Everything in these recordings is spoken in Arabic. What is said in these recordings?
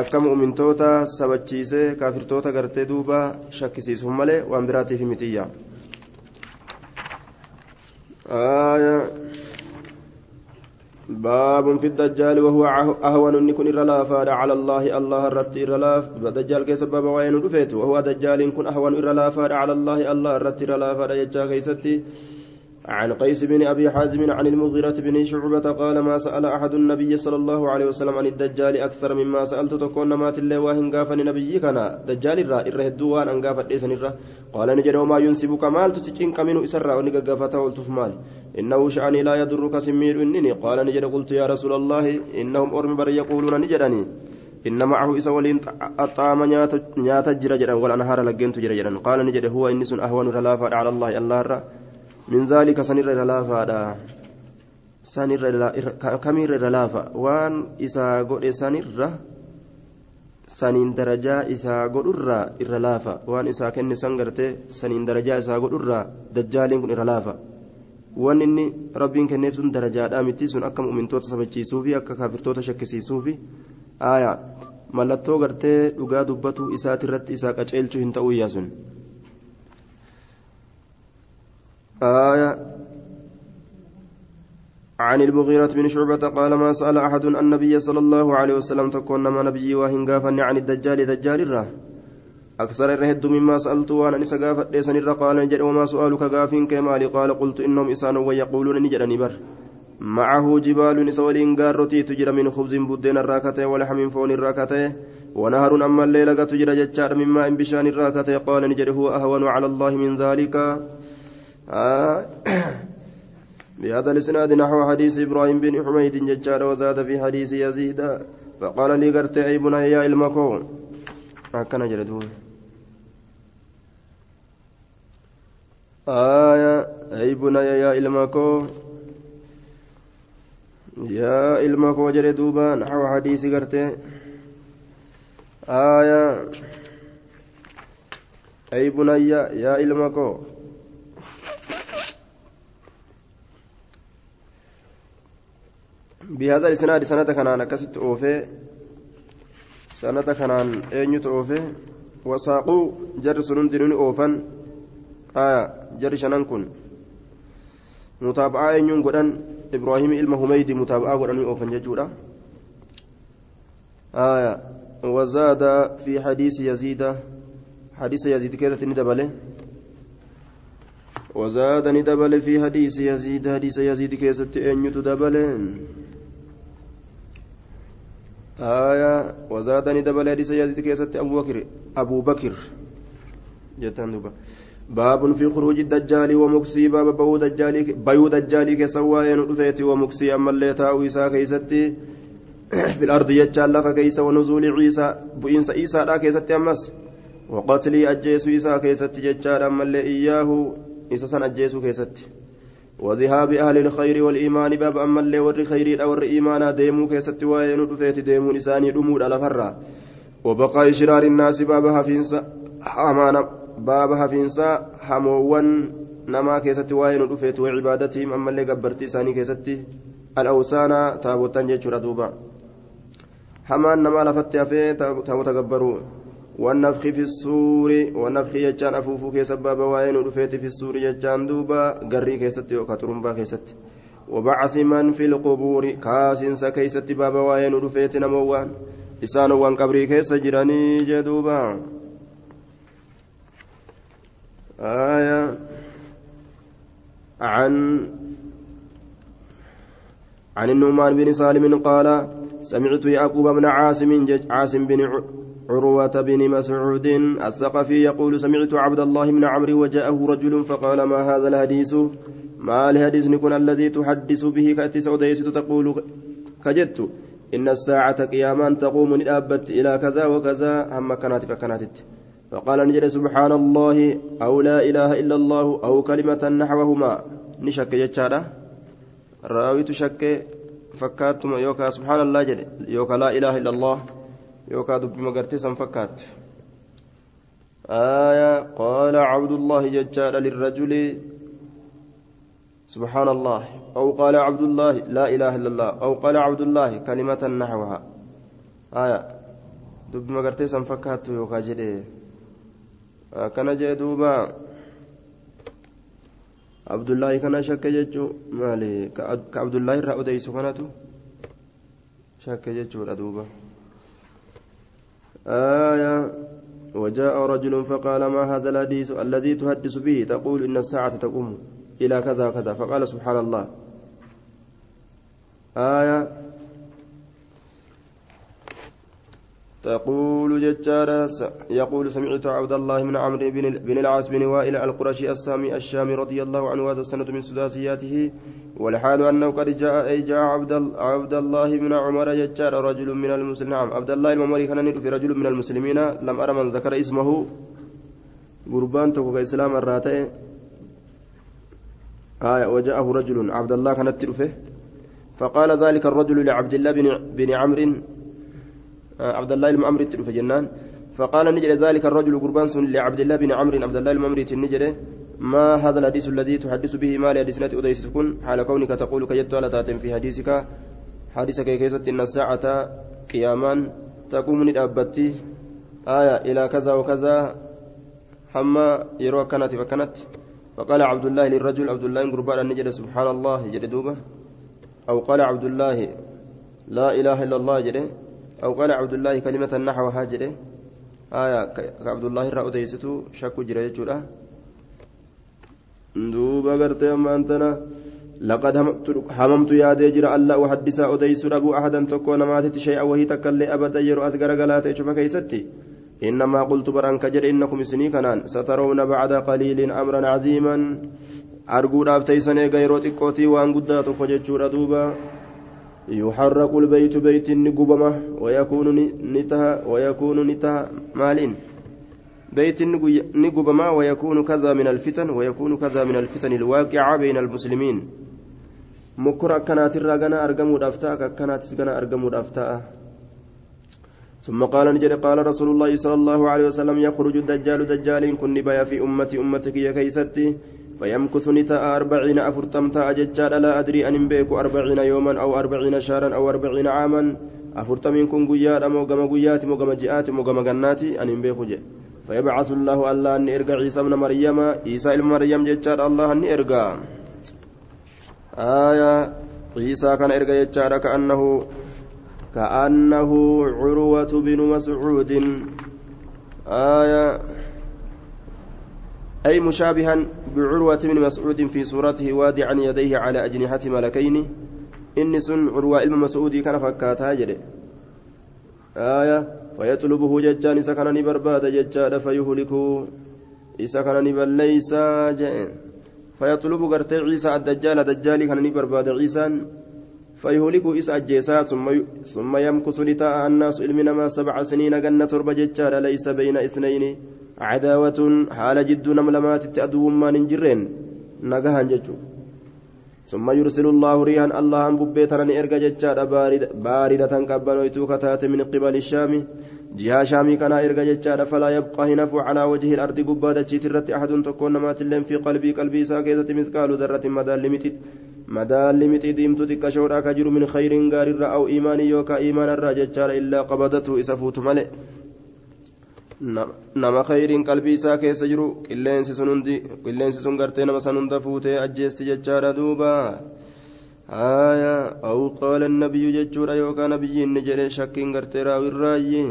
akka mu'mintoota sabachiisee kaafirtoota gartee duuba shakkisiisuuf malee waan biraatiif mitiyya باب في الدجال وهو أهون أن يكون إرلافا على الله الله الرت إرلاف دجال كيس باب وين رفيت وهو دجال يكون أهون إرلافا على الله الله الرت إرلافا يجا كيستي عن قيس بن أبي حازم عن المغيرة بن شعبة قال ما سأل أحد النبي صلى الله عليه وسلم عن الدجال أكثر مما سألت تكون مات الله واهن قافني نبي كان دجال الرا إره الدوان أن قافت ليسن الرا. قال نجد وما ينسبك مال تتشين كمين إسرا ونقا قافته والتف مال. إنه شأني لا يضرك سمير إنني. قال نجد قلت يا رسول الله إنهم أرم بر يقولون نجدني. إن معه إسا ولين الطعام نيات جرجرا والأنهار لقينت جرجرا. قال نجد هو إنس أهون رلافا على الله الله الرا. من ذلك سنر لافا سنر كمير لافا وان إسا قد سنر saniin darajaa isaa godhurraa irra laafa waan isaa kenne san gartee saniin darajaa isaa godhurraa dajjaaliin kun irra laafa waan inni rabbiin kenneef sun darajaadhaa miti sun akka mu'mintoota sabachiisuufi akka kaafirtoota shakkisiisuufi aayaa mallattoo gartee dhugaa dubbatu isaatirratti isaa qaceelchuu hin sun آية عن المغيرة بن شعبة قال ما سأل أحد النبي صلى الله عليه وسلم تكون ما نبي وهن عن الدجال دجال الره أكثر الرهد مما سألت وأنا نسى قافت ليس نرى قال وما سؤالك قافين كمالي قال قلت إنهم إسان ويقولون نجد نبر معه جبال نسولين قارتي تجرى من خبز بدين الراكتة ولحم فون الراكتة ونهر أما الليلة تجرى جتشار مما إن بشان الراكتة. قال نجد هو أهون على الله من ذلك. بهذا الإسناد نحو حديث إبراهيم بن حميد ججار وزاد في حديث يزيد. فقال لي قرت أي بني يا المكو هكذا جلدون آية أي بني يا المكو يا المكو جلدوبا نحو حديث قرت. آية أي بني يا المكو بهذا الإسناد سنة كنان أكست أوفي سنة كنان أين أوفي وساقوا جر سنون دنون أوفن آية جر شنان كن. متابعة أين قدن إبراهيم إلما هميد متابعة قدن أوفن ججورا. آية وزاد في حديث يزيد حديث يزيد كذا ندبله وزاد ندبل في حديث يزيد حديث يزيد كيست أن يتدبل آية وزادني دبل حديث يزيد كيست أبو بكر أبو بكر. جتان باب في خروج الدجال ومكسي باب بيو دجالي بيو دجالي كسواين رفيت ومكسي. أما اللي تاو إسا كيستي في الأرض يجعل لك كيس ونزول عيسى. بإنس عيسى لا كيست أمس. وقتلي أجيس عيسى كيست ججال. أما اللي إياه إسا سن أجيس كيست وذهاب أهل الخير والإيمان باب أما اللي ور خيري أو إيمانا ديمو كيست وين رفيت ديمو نساني دمود على فرة وبقاء شرار الناس باب هفينسا حمانا باب هفينسا حموان نما كيست وين رفيت وعبادتهم أما اللي قبرتي ساني كيست الأوسانا تابوتان جيتشورا دوبا. حمان نما لفت أفيه تابوتا قبروا والنفخ في السور والنفخ يجان أفوفو كيس بابا وين رفيت في السور يجان دوبا قري كيست وكترمبا كيست وبعث من في القبور كاسنس كيست بابا وين رفيت نموان إسان وان قبري كيس جراني جدوبا آية عن عن النعمان بن سالم قال سمعت يعقوب بن عاصم عاصم بن عروة بن مسعود الثقفي يقول سمعت عبد الله بن عمرو وجاءه رجل فقال ما هذا الحديث؟ ما الحديث نكون الذي تحدث به؟ كأتي سوديس تقول كجدت إن الساعة قياما تقوم نأبت إلى كذا وكذا هم كانت فكانت فقال نجد سبحان الله أو لا إله إلا الله أو كلمة نحوهما. نشك جتشارة؟ راوي تشك فكاتم يوكا سبحان الله يوكا لا إله إلا الله. يوكا دبي مغرتي سن فكات آية قال عبد الله ججال للرجل سبحان الله أو قال عبد الله لا إله إلا الله أو قال عبد الله كلمة نحوها آية dubbima gartee san fakkaattu yookaa jedhe akkana jee duuba abdullaahi kana shakke jechuu maali ka abdullaahi irraa odeysu kanatu shakke jechuudha duuba آية وجاء رجل فقال ما هذا الحديث الذي تحدث به؟ تقول إن الساعة تقوم إلى كذا كذا. فقال سبحان الله. آية تقول ججارة يقول سمعت عبد الله من عمرو بن العاص بن وائل القرشي السامي الشامي رضي الله عنه هذا السنة من سداسياته والحال أنه قد جاء أي جاء عبد, عبد الله بن عمر ججارة رجل من المسلمين نعم عبد الله الممري كان في رجل من المسلمين لم أرى من ذكر اسمه. قربان توقع إسلام الراتئ آية وجاءه رجل عبد الله كانت تلفه فقال ذلك الرجل لعبد الله بن, بن عمرو. عبد الله المأمري في جنان. فقال نجد ذلك الرجل قربان لعبد الله بن عمرو عبد الله المأمري نجد. ما هذا الحديث الذي تحدث به؟ ما لحديثنا أديس تكون حال كونك تقول كجدت على في حديثك حديثك كيست إن الساعة قياما تقوم ندابتي آية إلى كذا وكذا. حما يروى كانت فكانت. فقال عبد الله للرجل عبد الله قربان نجد سبحان الله جد دوبة. أو قال عبد الله لا إله إلا الله جده أو قال عبد الله كلمة نحو هاجره آية كعبد الله الرأوديستو شك جرى جرى دوبا قرتي أما أنتنا. لقد هممت يا ديجر ألا أحدث أديس أبو أحدا تكون ماتت شيئا وهي تكلي أبدا يرو أذكر قلات إيش فكيستي إنما قلت بران كجر إنكم سني كنان. سترون بعد قليل أمرا عظيما. arguudhaaf teeysan eega yeroo xiqqootii waan guddaa tokko wayakuunu ni taha wayakuunu ni taha maaliin beytiin ni gubama wayakuunu kadhaa min alfitan wayakuunu kadhaa min alfitan ilwaaqica bayna almuslimiin mukkura akkanaatirraa gana argamuudhaaf ta'a ka akkanaatis gana argamuudhaaf ta'a ثم قال نجد قال رسول الله صلى الله عليه وسلم يخرج الدجال دجال كن بيا في أمتي أمتك يا كيستي فيمكث نتاء أربعين أفرتمتا أججال لا أدري أن بيك أربعين يوما أو أربعين شهرا أو أربعين عاما. أفرتمين كن قياد موقم قيات موقم جئات موقم جنات أن بيك جي فيبعث الله الله أن إرقى عيسى ابن مريم. عيسى ابن مريم ججال الله أن إرقى آية. عيسى كان إرقى ججال كأنه كأنه عروة بن مسعود. آية. أي مشابها بعروة بن مسعود في صورته وادعا يديه على أجنحة ملكين. إني سن عروة إلما مسعود كان فكاتا جده آية فيطلبه ججان سكنني برباد ججاد فيهلكه إسكنني بل ليس جئن فيطلب قرتي عيسى الدجال دجال كان برباد عيسى. فيهلك إس أجيسا ثم ثم يمكث لتاء الناس علمنا ما سبع سنين جنة تربة ججال ليس بين إثنين. عداوة حال جد نملمات تأدو ما ننجرين. نجاها ججو. ثم يرسل الله ريحا الله أن ببيتنا إرجع ججال باردة, باردة قبل كتات من قبل الشام. جهة شامي كان إرجع ججال فلا يبقى هنا على وجه الأرض قبادة ترت أحد تكون مات في قلبي قلبي ساكتة مثقال ذرة مدى لمتت diimtuu xiqqashoodhaa ka jiru min khayriin gaarirra aw iimaanii yookaan iimaanarraa jechaadha illaa qabadatu isa fuutu male nama khayriin qalbii isaa keessa jiru qilleensi sun gartee nama san hunda fuutee ajjeesti jechaadha duuba haya aw qaala nabiyyu jechuudha yookaan nabiyyiin ni jedhe shakkiin gartee raawirraayyi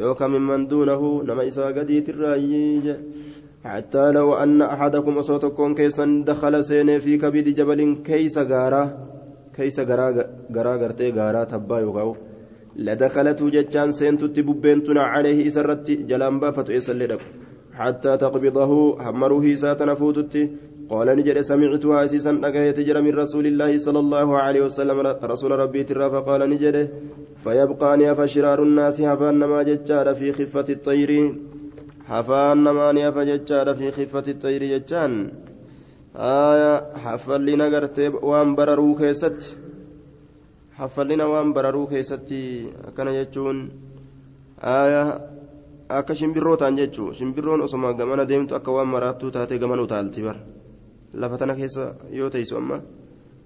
yookaan mimman duunahu nama isaa gadiitirraayyi حتى لو أن أحدكم أصوتكم كيسا دخل سين في كبد جبل كيس غارا كيس غارا غارا غرتي غارا تبا يغاو لدخلت جتان سين تتببنتنا عليه إسرت جلامبا فتؤسل حتى تقبضه همره ساتنا فوتت قال نجد سمعتها أسيسا أكيت جرى من رسول الله صلى الله عليه وسلم. رسول ربي ترى فقال نجد فيبقى نيف شرار الناس هفان ما جتار في خفة الطير. hafaan namaanii hafa jechaadha fi kiffati xayri jechaan hafallina gartee waan bararuu keessatti hafallina waan bararuu keessatti akkana jechuun akka shimbirrootaan jechuu shimbirroon osoma gamana deemtu akka waan maraattuu taatee gaman utaalti bar lafa tana keessa yoo teessu amma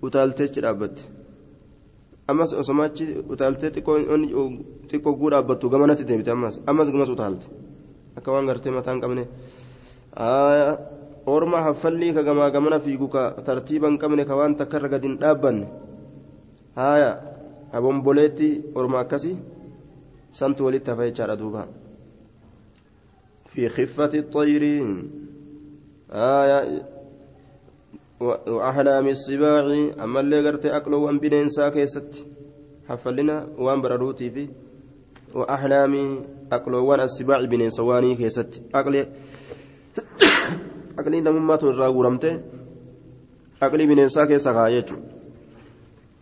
utaalteechi dhaabbatti ammas osoma achi utaaltee xiqqoo guu dhaabbattu gamanatti deebite ammas ammas gamas utaalte akka waan gartee mataan qabne orma haffallii ka gamaa gamana fiigu ka tartiiba hin qabne ka waan takka irra gadi hin dhaabbanne haaya abomboleetti orma akkasii santu walitti hafa jechaadha duuba. في خفة الطير آية وأحلام السباع أما اللي قرت أكله وأن بنين ساكيست حفلنا وأن براروتي في وأحلام أكله وأن السباع بنين سواني كيست أكل أكلي نمما تنرى ورمته أكلي بنين ساكيس غاية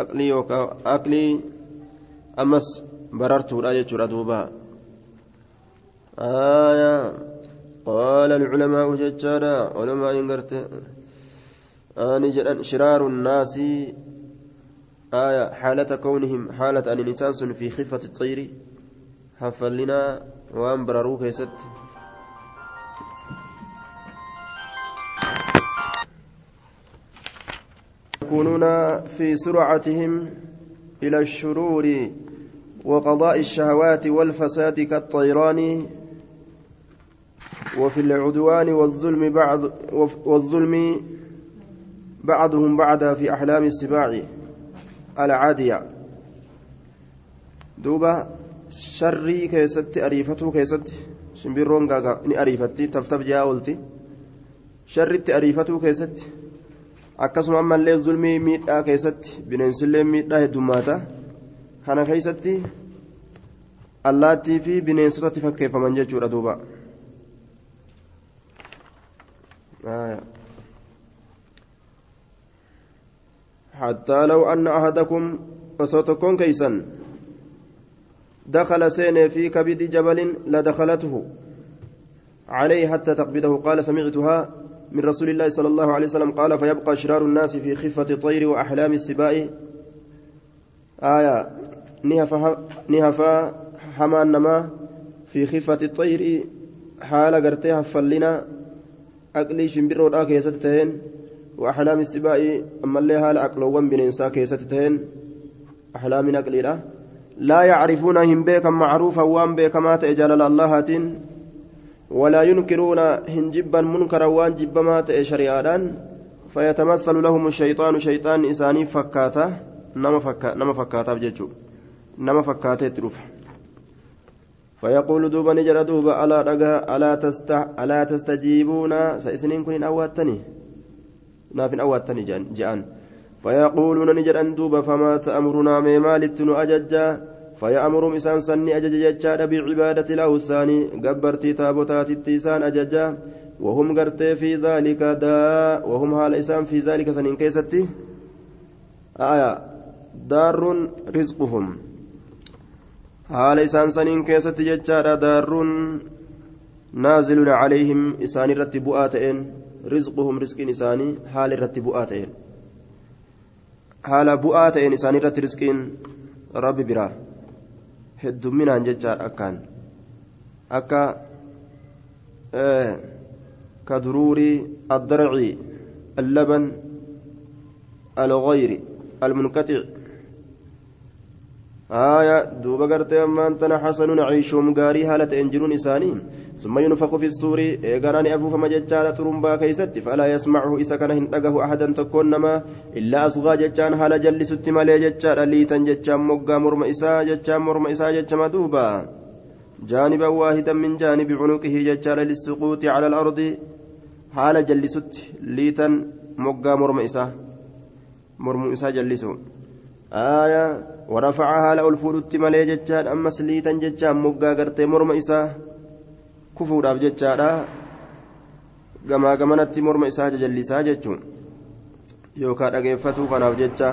أكلي يوكا أكلي أمس بررت لا يجرى دوبا آية قال العلماء ججالا علماء انقرت آني شرار الناس آية حالة كونهم حالة أن نتاس في خفة الطير حفلنا وأن برروا كيست يكونون في سرعتهم إلى الشرور وقضاء الشهوات والفساد كالطيران وفي العدوان والظلم بعض والظلم بعضهم بعدا في أحلام السباع العادية. دوبا شري كيست أريفته كيست شمبيرون غاغا ني أريفتي تفتف جاولتي. شري أريفته كيست akkasuma ammallee zulmii miidhaa keessatti bineensillee miidhaa heddummaata kana keessatti allaattii fi bineensotatti fakkeeffaman jechuudha duuba حتى لو أن أحدكم وصوتكم كيسا دخل سين في كبد جبل لدخلته عليه حتى تقبضه قال سمعتها من رسول الله صلى الله عليه وسلم قال فيبقى شرار الناس في خفة الطير وأحلام السباء آية. نهفا حما النما في خفة الطير. حال قرتها فلنا أقلي شمبر ودا كيستتهن وأحلام السباء أما اللي هال أقلوان بننسا كيستتهن أحلام أقلي لا. يعرفون هم بيكا معروفا وان بيكا ما تأجال الله ولا ينكرون هنجبا منكرا وان جبما تأي شريعان فيتمثل لهم الشيطان شيطان إساني فكاتا. نما فكا نما فكاتا بججو نما فكاتا تروف. فيقول دوبا نجر دوبا ألا رجا ألا تست ألا تستجيبون سيسنين كن أواتني. ناف أواتني جان فيقولون نجر دوبا فما تأمرنا ميمالت أججا. فيأمر إسان سني أجج ججاد بعبادة الأوثان قبرتي تابوتات التيسان أججا وهم قرتي في ذلك دا وهم هال إسان في ذلك سنين كيستي. آية دار رزقهم. هال إسان سنين كيستي ججاد دار نازل عليهم إسان رتبؤاتين رزقهم رزق إساني هال رتبؤاتين haala bu'aa ta'een isaan irratti riskiin rabbi biraa heddumminaan jechaadha akkaan. Akka كدروري الضرع اللبن الغير المنقطع آية دوبا قرتي أما أنتنا حسن عيشهم قاري هالة إنجلون إساني ثم ينفخ في السور إيقاناني أفوف مججالة ترمبا كيست فلا يسمعه إسا كان هندقه أحدا تكون نما إلا أصغى ججان هالا جلست مالي ججال ليتا ججان مقا مرم إسا ججان مرم إسا ججان دوبا جانبا واحدا من جانب عنقه ججال للسقوط على الأرض liitan moggaa morma isaa mormu isaa jallisu aayaa warafaca haala ol fuudhutti malee jechaadha ammas liitan jechaan moggaa gartee morma isaa kufuudhaaf jechaadha gamaa gamanatti morma isaa jajallisaa jechuun yookaan dhageeffatuu kanaaf jecha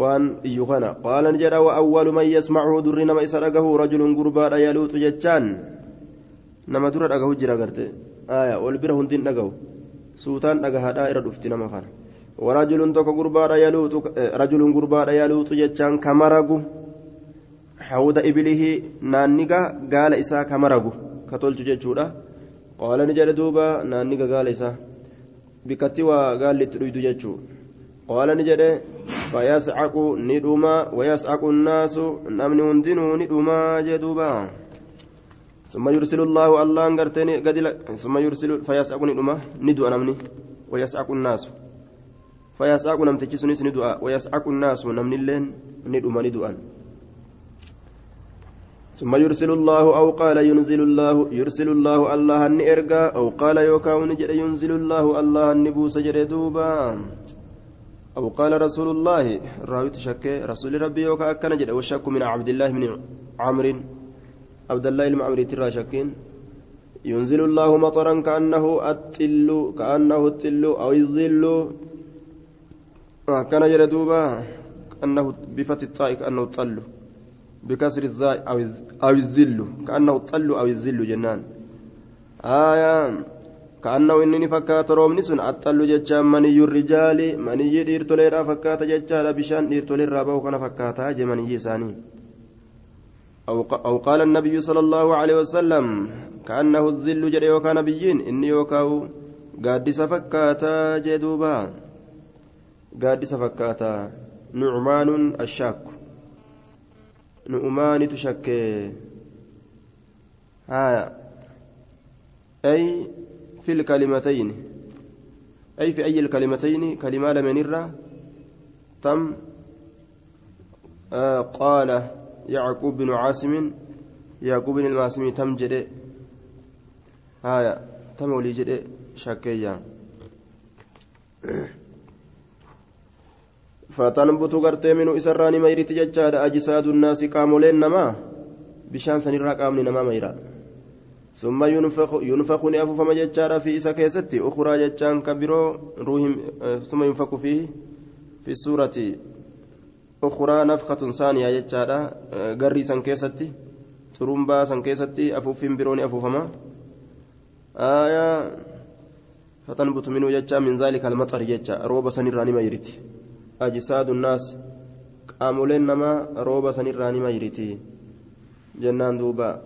waan iyyu kana qaala ni jedha wa'awwalu man yasmacuhu durri nama isa dhagahu rajulun gurbaadha yaluuxu jechaan nama dura dhagahu jira gartee aayaa bira hundiin dhagahu suutaan dhagahaadhaa irra dhufti nama kana warajulun tokko gurbaadha yaluuxu rajulun gurbaadha yaluuxu jechaan kamaragu hawda ibilihi naanniga gaala isaa kamaragu ka tolchu jechuudha. Qaala ni jedhe duuba naanniga gaala isaa bikkatti waa gaalli itti dhuydu jechuu. قال نجد فيسعق ندما ويسعق الناس نمن هندنو ندما جدوبا ثم يرسل الله الله انغرتني قد ثم يرسل فيسعق ندما ندو نمني ويسعق الناس فيسعق نمتجي سنس ندوا ويسعق الناس نمن اللين ندما ندوا ثم يرسل الله أو قال ينزل الله يرسل الله الله أن إرقى أو قال يوكا ونجد ينزل الله الله أن بوس دوبا أو قال رسول الله راوي تشك رسول ربي يوكا أكن جد والشك من عبد الله من عمرو عبد الله المعمري ترى شكين. ينزل الله مطرا كأنه التل كأنه التل أو الظل. كان جد دوبا كأنه بفتح الطاء كأنه الطل. بكسر الزاي أو أو الذل كأنه الطل أو الذل جنان. آية كأنه إنني فكات رومني سن الطل جتشا مني الرجال مني ديرتولي را فكات جتشا بشان ديرتولي رابو كان فكاتا جمني ساني أو, أو قال النبي صلى الله عليه وسلم كأنه الذل جري وكان بيين إني وكاو قادس فكاتا جدوبا قادس فكاتا نعمان الشاك. نؤمان تشكي. آية أي في الكلمتين. أي في أي الكلمتين. كلمة لمن الرّ تم. آه قال يعقوب بن عاصم. يعقوب بن المعاصم تم جدي. آية تم ولي جدي شكيا فتنبت غرتي من إسران ميرت ججاد أجساد الناس قامولين نما بشان سنرى قامني نما ميرا ثم ينفخ ينفخ نأفف مججاد في إسا كيستي أخرى ججان كبيرو روهم ثم ينفخ فيه في السورة أخرى نفخة ثانية ججاد قري سن كيستي ترومبا سن كيستي أفوفين بروني أفوفما آية فتنبت منه ججا من ذلك المطر ججا روب سنرى ميرتي أجساد الناس. namaa rooba sanirraa nima jiriti jennaan duuba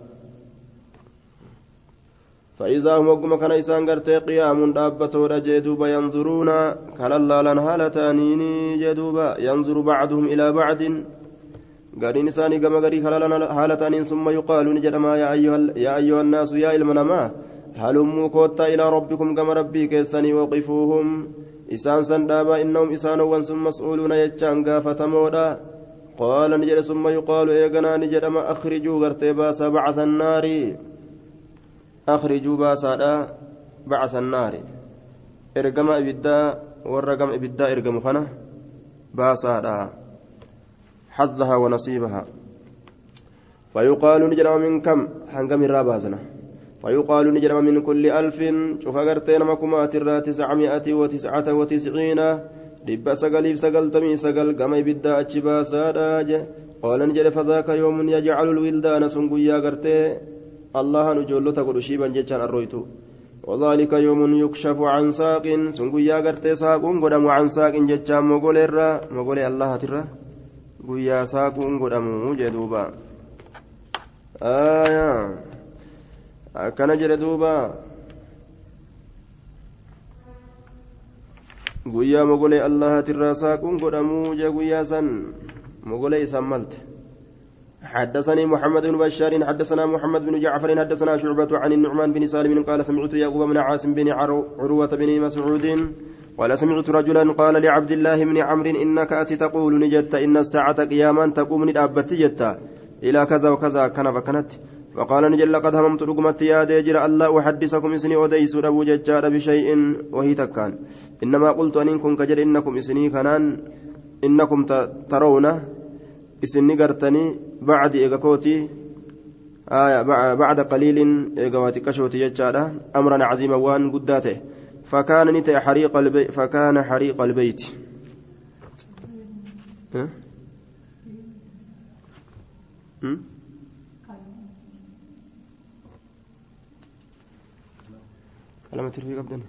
فإذا هم وقم كان إسان قرتي قيام دابتو جدوبا ينظرون. كاللالا هالتانين جدوبا ينظر بعضهم إلى بعض. قالين إساني قم قري هالتانين ثم يقال نجدما يا أيها, يا أيها الناس يا إلمنما. هلموا كوتا إلى ربكم كما ربي كيسني وقفوهم. Isaan san dhaabaa innahum isaanowwan sun mas'uuluuna jechaan gaafatamoodha qaala ni jedhe summa yuqaalu eeganaa ni jedhama akhrijuu gartee baasaa bacasa annaari akhrijuu baasaadha bacasa annaari ergama ibiddaa warra gama ibiddaa ergamu kana baasaadha حظها ونصيبها فيقال نجرم من كم حنقم الرابازنا ويقال نجرم من كل ألف. شوف أغرتين مكمات الرا تسعمائة وتسعة وتسعين. دب سقليف سقلتمي سقل قم بدا أجبا ساداج. قال نجر فذاك يوم يجعل الولدان سنقيا غرتي الله نجول تقول شيبا جتشان الرويتو وذلك يوم يكشف عن ساق. سنقيا غرتي ساق قدم عن ساق جتشان مقول الرا. مقول الله ترى. قيا ساق قدم جدوبا. آية. Akkana jedhe duuba. Guyyaa mogolee allahatirraa saaquun godhamuu jee guyyaa san. Mogolee isaan malte. حدثني محمد بن بشار حدثنا محمد بن جعفر حدثنا شعبة عن النعمان بن سالم قال سمعت يعقوب بن عاصم بن عروة بن مسعود قال سمعت رجلا قال لعبد الله بن عمرو إنك أتي تقول نجت إن الساعة قياما تقوم ندابت جتا إلى كذا وكذا كان فكنت فقال نجل لقد هممت رقمت يا ديجر ألا أحدثكم إسني أديس أبو ججار بشيء وهي تكان. إنما قلت أن كن كجر إنكم إسني كنان. إنكم ترون إسني قرتني بعد إيقاكوتي آية بعد قليل إيقواتي كشوتي ججار أمرا عظيما وان قداته. فكان نتي حريق البيت فكان حريق البيت. على ما أبدًا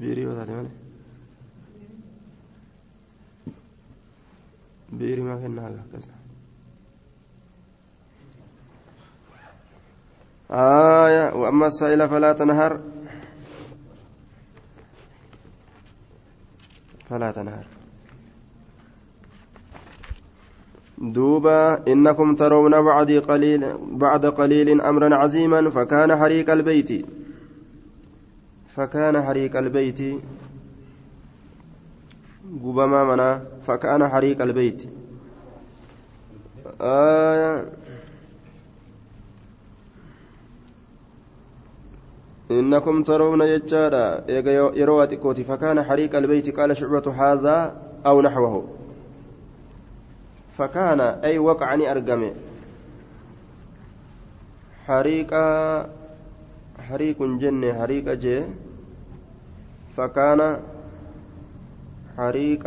بيري وضع دماني بيري ما في ناقة كذا آه، آية وأما السائل فلا تنهر. فلا تنهر. دوبا إنكم ترون بعد قليل بعد قليل أمرا عظيما فكان حريق البيت. فكان حريق البيت. قبما منا فكان حريق البيت. آية. إنكم ترون يجارا يروى كوتي فكان حريق البيت قال شعبة هذا أو نحوه. فكان أي وقعني أرقمه حريق حريق جنة حريق جي. فكان حريق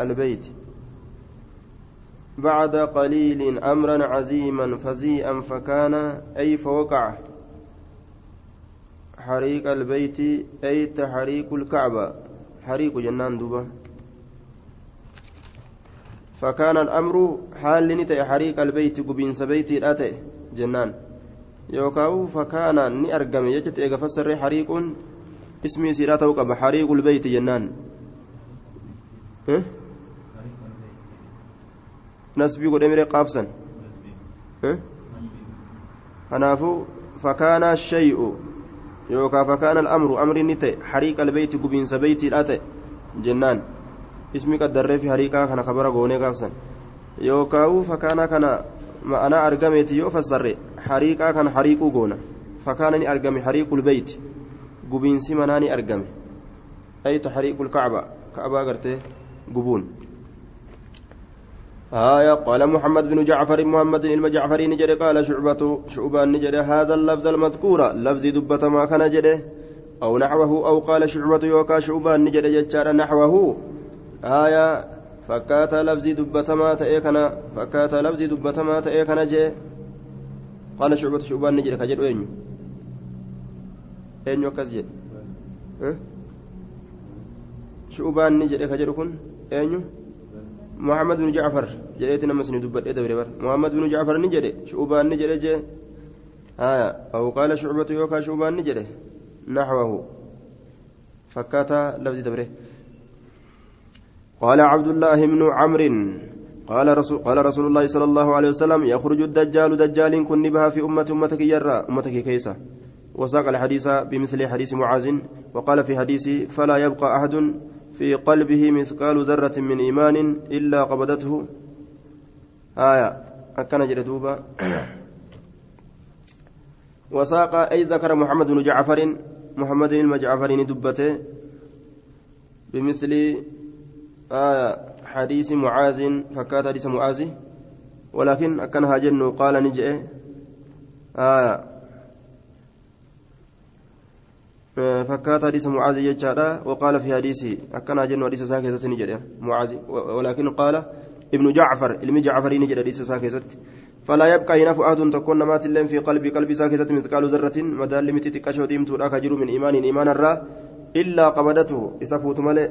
البيت. بعد قليل أمرا عزيما فزيئا فكان أي فوقع. حريق البيت أي تحريق الكعبة. حريق جنان دوبا. فكان الأمر حال نتي حريق البيت قبينس بيتي الأتي جنان. يوكاو فكان ني أرقم يجت إيغا فسر حريق اسمي سيراته قب حريق البيت جنان. آه؟ نسبي قد أمري آه؟ kanaafuu fakaana shay'u yookaan fakaana al'amru amri ni ta'e hariiqa albeeyti gubiinsa beeytiidha ta'e jennaan qaddarree fi hariiqaa kana kabara goonee gaafsan yookaan fakaana kana ma'anaa argameeti yoo fassarre hariiqaa kana hariiquu goona fakaana ni argame hariiqul beeyti gubiinsi manaa ni argame ayta hariiqul kacba ka'abaa gartee gubuun آية قال محمد بن جعفر محمد المجعفري نجد قال شعبة شعبان نجد هذا اللفظ المذكور لفظ دبة ما كان جده أو نحوه أو قال شعبة يوكا شعبان نجد جتشار نحوه آية فكات لفظ دبة ما تأيكنا فكات لفظ دبة ما تأيكنا جي قال شعبة شعبان نجد كجد أين أين يوكزيد شعبان نجد كجد كن أين محمد بن جعفر جئت نمس ندبت إدبر بر محمد بن جعفر نجري شعبان نجري جي آية أو قال شعبة يوكا شعبان نجري نحوه فكاتا لفظ دبره قال عبد الله بن عمرو قال رسول قال رسول الله صلى الله عليه وسلم يخرج الدجال دجال كن بها في أمة أمتك يرى أمتك كيسة. وساق الحديث بمثل حديث معاذ وقال في حديث فلا يبقى أحد في قلبه مثقال ذرة من إيمان إلا قبضته. آية أكن جلدوبا وساق أي ذكر محمد بن جعفر محمد المجعفر دبته بمثل آية حديث معاذ فكات حديث معاذ. ولكن أكن هاجن قال نجئ. آية. فكات حديث معاذ يجارا وقال في حديثه أكن هاجن حديث ساكسة نجئ. معاذ. ولكن قال ابن جعفر علم جعفر نجئ حديث ساكسة فلا يبقى هنا فؤاد تكون مات لهم في قلبي قلبي ساكسة مثقال ذرة مدال لمتي تكشف ديمتو من إيمان إيمان الرا إلا قبضته. إسفوت ملئ.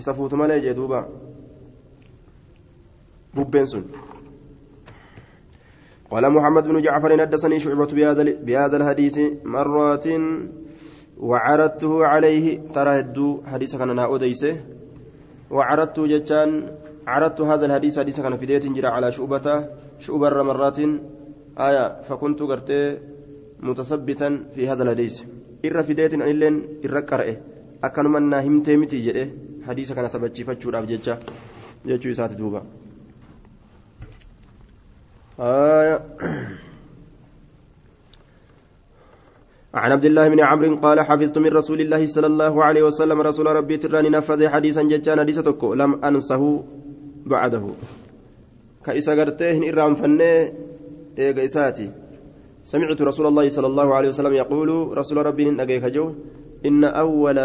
Isa fuutu malee jee duuba? Bubbeen sun. قال محمد بن جعفر حدثني شعبة بهذا بهذا الحديث مرات وعرضته عليه ترى هدو حديث كان أنا اوديسه وعرضت جتان عرضت هذا الحديث حديث كان في ديت جرى على شعبة شعبة مرات آية فكنت قرت متثبتا في هذا الحديث إر في ديت أن إلين إر قرأه أكنما ناهمتي متي جده hadiisa kana sabachiifachuudhaaf jecha jechuu isaati duuba. عن عبد الله بن عمرو قال حفظت من رسول الله صلى الله عليه وسلم رسول ربي تراني نفذ حديثا ججان حديثتك لم أنسه بعده كإسا قرته إرام فنه إيغا إساتي سمعت رسول الله صلى الله عليه وسلم يقول رسول ربي نجيك جو إن أول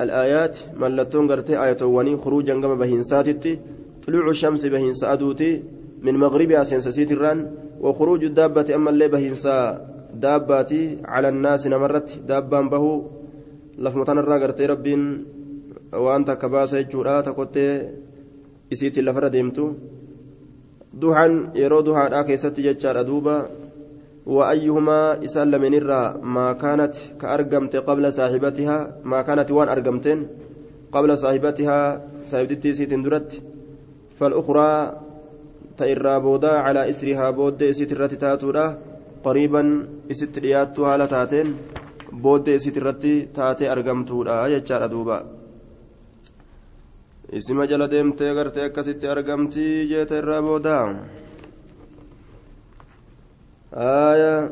الآيات ملتون قرتي آية وني خروجا كما بهنساتي طلوع الشمس بهنس أدوتي من مغربها سينسسيت الران وخروج الدابة أما اللي بهنسا داباتي على الناس نمرت دابان به لفمتان الرا قرتي رب وأنت كباسة جورا تقوتي isiitiin lafarra deemtu duhan yeroo duhaadhaa keessatti jechaadha duuba وأيهما إسال من الرا ما كانت كأرقمت قبل صاحبتها ما كانت وان أرقمتين قبل صاحبتها صاحبتي سيت درت. فالأخرى تئرى بودا على إسرها بود إسيت تاتورا قريبا إسيت على تاتين بود إسيت تاتي أرقمتورا يجار دوبا. isima jala deemtee gartee akkasitti argamtii jeete irraa آية.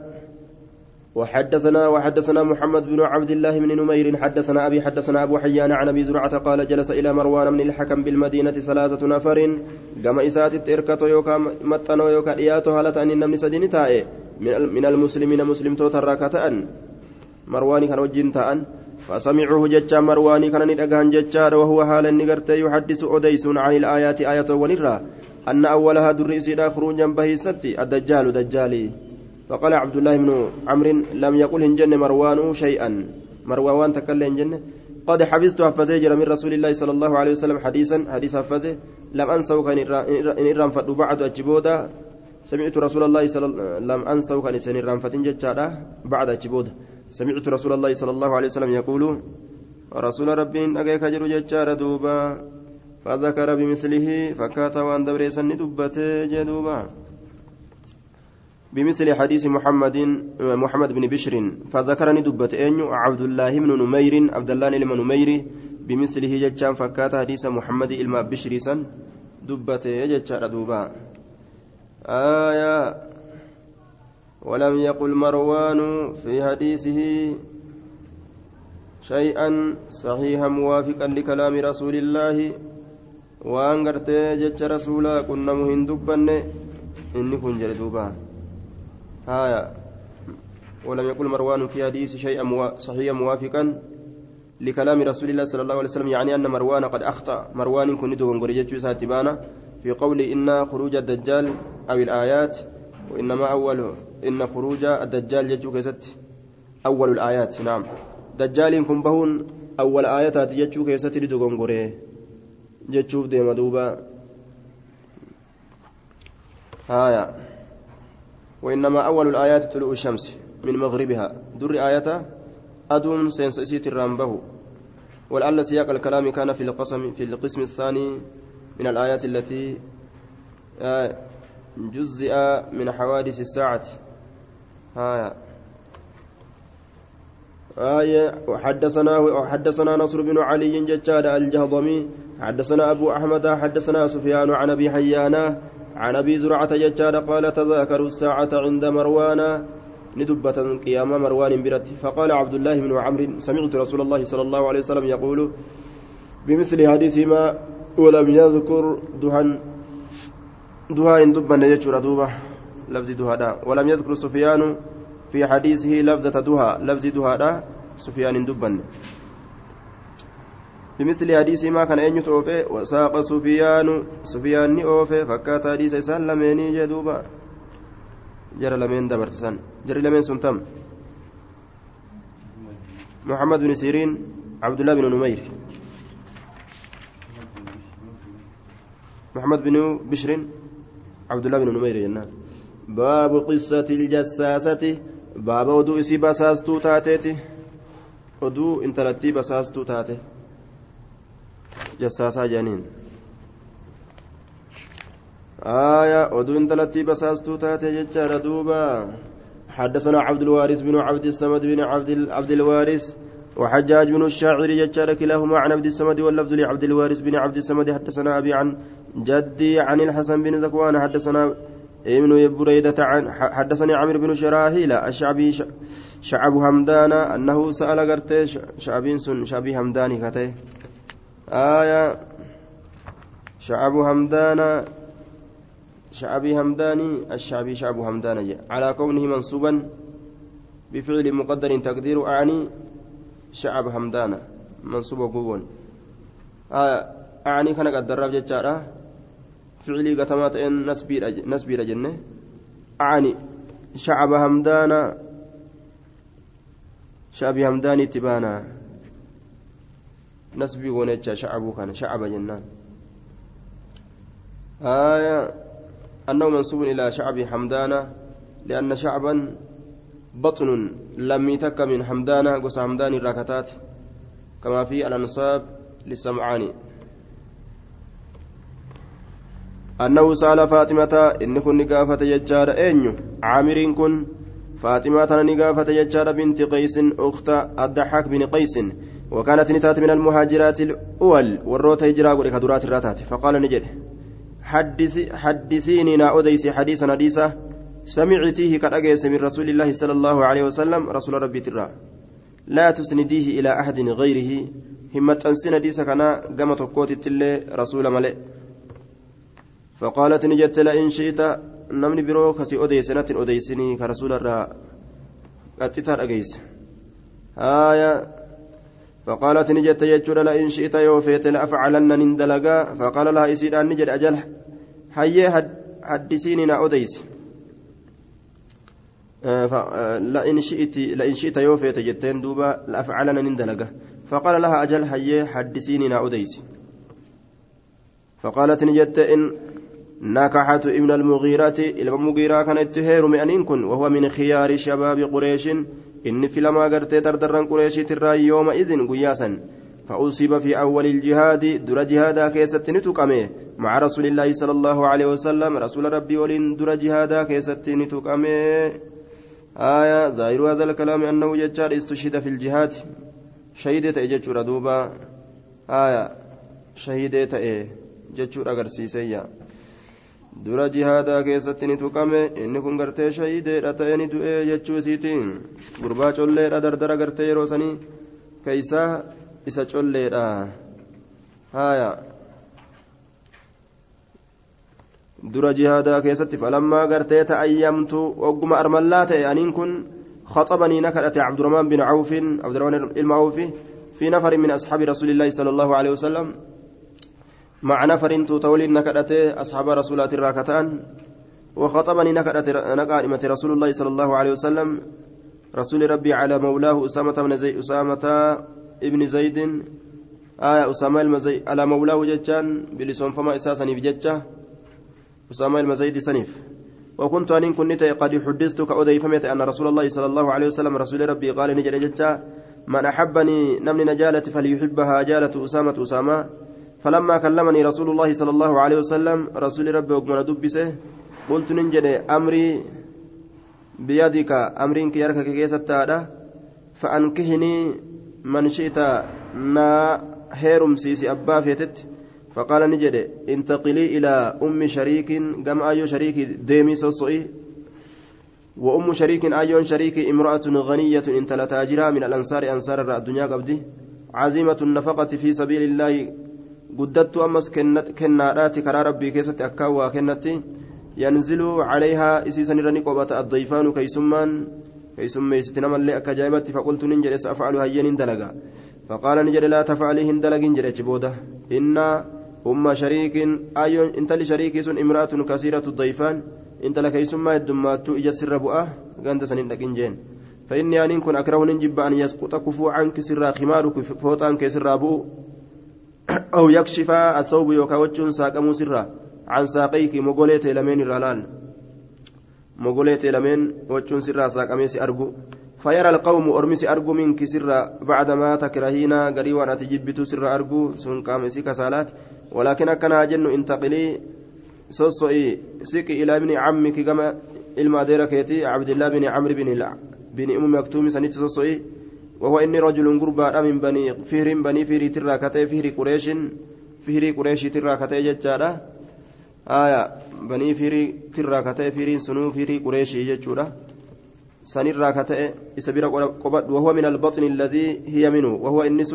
وحدثنا وحدثنا محمد بن عبد الله بن نمير حدثنا أبي حدثنا أبو حيان عن أبي زرعة قال جلس إلى مروان بن الحكم بالمدينة ثلاثة نفر. قام إسات التركة يوكا متنو يوكا إياتو هالة أن النمس سدين من المسلمين مسلم توتر مروان كان وجين تأن فسمعوه ججا مرواني كان ندقان ججا وهو حالا نقرتي يحدث أديس عن الآيات آية ونرى أن أولها در إسيدا خروجا بهيستي. الدجال دجالي. فقال عبد الله بن عمرو لم يقل هنجن مروان شيئا. مروان تكلم هنجن قد حفظت حفظه من رسول الله صلى الله عليه وسلم حديثا حديث حفظه. لم أنسوا كان إن إرام فدو بعد أجبودا سمعت رسول الله صلى لم أنسوا كان إن إرام فتن بعد أجبودا سمعت رسول الله صلى الله عليه وسلم يقول رسول ربي أجيك جرو ججار دوبا. فذكر بمثله فكات وان دبريسا دبته جدوبا. بمثل حديث محمد محمد بن بشر فذكرني دبت أنيو عبد الله بن نمير عبد الله بن نمير بمثله ججان فكات حديث محمد إلما بشر سن دبت ججار دوبا. آية ولم يقل مروان في حديثه شيئا صحيحا موافقا لكلام رسول الله غرتي جج رسولا كنا مهن دبن إني كن جلدوبا هايا ولم يقل مروان في حديث شيئا صحيحا موافقا لكلام رسول الله صلى الله عليه وسلم يعني أن مروان قد أخطأ. مروان كن دون غريجة في قول إن خروج الدجال أو الآيات وإنما أول إن خروج الدجال كيست أول الآيات. نعم. دجال كن بهون أول آيات جتشو كيست قريه جتشوف ديما دوبا. هايا وإنما أول الآيات طلوع الشمس من مغربها. در آياتها أدون سينسيت الرامبه ولعل سياق الكلام كان في القسم في القسم الثاني من الآيات التي آه جزئ من حوادث الساعة. آية آية وحدثنا وحدثنا نصر بن علي ججاد الجهضمي حدثنا أبو أحمد حدثنا سفيان عن أبي حيانا عن أبي زرعة ججاد قال تذاكروا الساعة عند مروان ندبة قيام مروان برت فقال عبد الله بن عمرو سمعت رسول الله صلى الله عليه وسلم يقول بمثل حديثهما ولم يذكر دهن دها إن دبن يجور دوبة لفظ دها ولم يذكر سفيان في حديثه لفظة دها لفظ دها سفيان دبن. بمثل حديث ما كان أن يتوفي وساق سفيان سفيان أوفي فكات حديث إسان لميني جدوبا جرى لمين دبرتسان جرى لمين سنتم محمد بن سيرين عبد الله بن نمير. محمد بن بشر عبد الله بن نمير جنان باب قصة الجساسة. باب ودو إسي بساستو تاتيتي ودو إنتلتي بساستو تاتي جساسة جانين آية ودو انتلتي بساستو تاتي جتشار دوبا. حدثنا عبد الوارث بن عبد الصمد بن عبد عبد الوارث وحجاج بن الشاعر جتشار كلاهما عن عبد الصمد واللفظ لعبد الوارث بن عبد الصمد. حدثنا أبي عن جدي عن الحسن بن ذكوان. حدثنا ابن بريدة عن حدثني عمرو بن شراهيل الشعبي شعب همدان أنه سأل قرتي شعبين سن شعبي همداني كتي آية شعب همدان شعبي همداني الشعبي شعب همدان على كونه منصوبا بفعل مقدر تقدير أعني شعب همدان. منصوب قوون آية أعني كان قدر جتشارة. فعلي قتمات إن نسبي لجنة أعني شعب همدانا شعب همداني تبانا نسبي ونجا شعبه كان شعب جنان. آية أنه منسوب إلى شعب حمدانا لأن شعبا بطن لم يتك من حمدانا قص حمدان الركتات كما في الأنصاب للسمعاني أنه سأل فاطمة إن كن نقافة يجار أين عامر كن فاطمة نقافة يجار بنت قيس أخت الضحاك بن قيس وكانت نتات من المهاجرات الأول والروت هجرا ولكدرات الراتات. فقال نجد حدث حدثيني نا أديسي حديثا حديثا سمعتيه قد أجيس من رسول الله صلى الله عليه وسلم رسول ربي ترى. لا تسنديه إلى أحد غيره. همة أنسين حديثا كان قامت قوت رسول ملئ. فقالت نجت لئن شئت biroo kasii odeyse natin odeysinii ka rasuula irraa qaxxitaa dhageeyse haaya فقالت نجت يجود لئن شئت يوفيت لأفعلن نندلقا فقال لها إسيدان نجد أجل هيا حدثيني نا أديس. لئن شئت لئن شئت يوفيت جتين دوبا لأفعلن نندلقا فقال لها أجل هيا حدثيني نا أديس. فقالت نجت إن نكحت ابن المغيرة إلى المغيرة كانت تهير مئنين كن وهو من خيار شباب قريش. إن في لما قرت دردران قريش ترى يومئذ قياسا فأصيب في أول الجهاد در جهادا كيست نتقمه مع رسول الله صلى الله عليه وسلم رسول ربي ولين در جهادا كيست نتقمه آية ظاهر هذا الكلام أنه ججار استشهد في الجهاد شهيدة ججور دوبا آية شهيدة ججور أغرسيسيا dura jihaadaa keessatti ni tuqame inni kun gartee shahiideedha ta'e ni du'e jechuu isiitiin gurbaa colleedha dardara gartee yeroo sanii keeysaa isa colleedha haya dura jihaadaa keessatti falammaa gartee ta'ayyamtu ogguma armallaa ta'e aniin kun خطبني نكرت عبد الرحمن بن عوف عبد الرحمن المعوف في نفر من أصحاب رسول الله صلى الله عليه وسلم مع نفر تولين نكدت أصحاب رسولات الراكتان وخطبني نكدت نقائمة رسول الله صلى الله عليه وسلم رسول ربي على مولاه أسامة بن زي أسامة ابن زيد آية أسامة المزي على مولاه ججان بلسون فما إساسا بججة أسامة المزيد سنيف. وكنت أن كنت قد حدثت كأضيفمت أن رسول الله صلى الله عليه وسلم رسول ربي قال نجل ججة من أحبني نمني نجالة فليحبها جالة أسامة أسامة فلما كلمني رسول الله صلى الله عليه وسلم رسول ربي وقمنا دبسه قلت ننجد أمري بيدك أمرك يركك كيسة فأنكهني من شئت نا هيرم سيسي أبا فيتت. فقال نجد انتقلي إلى أم شريك قم أيو شريك ديمي سوسوئي. وأم شريك أيون شريك امرأة غنية انت لتاجرا من الأنصار أنصار الدنيا قبدي عزيمة النفقة في سبيل الله guddattuu ammas kennaadhaati karaa rabbii keessatti akkaan waa kennatti yanzilu calayhaa isiisanirra ni qobata addayfaanu keeysummaan keeysummeeysiti namallee akka ajaa'ibatti faqultu nin jedhe sa'afacalu hayyen hin dalaga faqaala ni jedhe laa tafacalii hin dalagin jedhe achi booda innaa umma shariikin ayyoon intalli shariikii sun imra'atun kasiiratu dayfaan intala keeysummaa heddummaattuu ija sirra bu'a ganda sanin dhaqin jeen فإني أن كن أكره نجب أن يسقط كفو عنك سرا خمارك فوتان كسرا بؤ أو يكشف الثوب يوكا وجهن ساقمو سرا عن ساقيك مغوليت لمن الرلال مغوليت لمن وجهن سرا ساقمي أرجو. فيرى القوم أرمس أرجو منك سرا بعدما تكرهينا قريبا أتجبت سرا أرجو سن قامسي كسالات. ولكن أكنا جن انتقلي سوسوي سيك إلى ابن عمك كما الماديرة كيتي عبد الله بن عمرو بن بن أم مكتوم سنيت سوسوي وهو إني رجل قربا من بني فهر بني فهري ترى كتي فهري قريش فهري قريش ترى كتي ججارة آية بني فهري ترى كتي فهري سنو فهري قريش ججورة سنرى كتي إسبير قبض وهو من البطن الذي هي منه. وهو إنس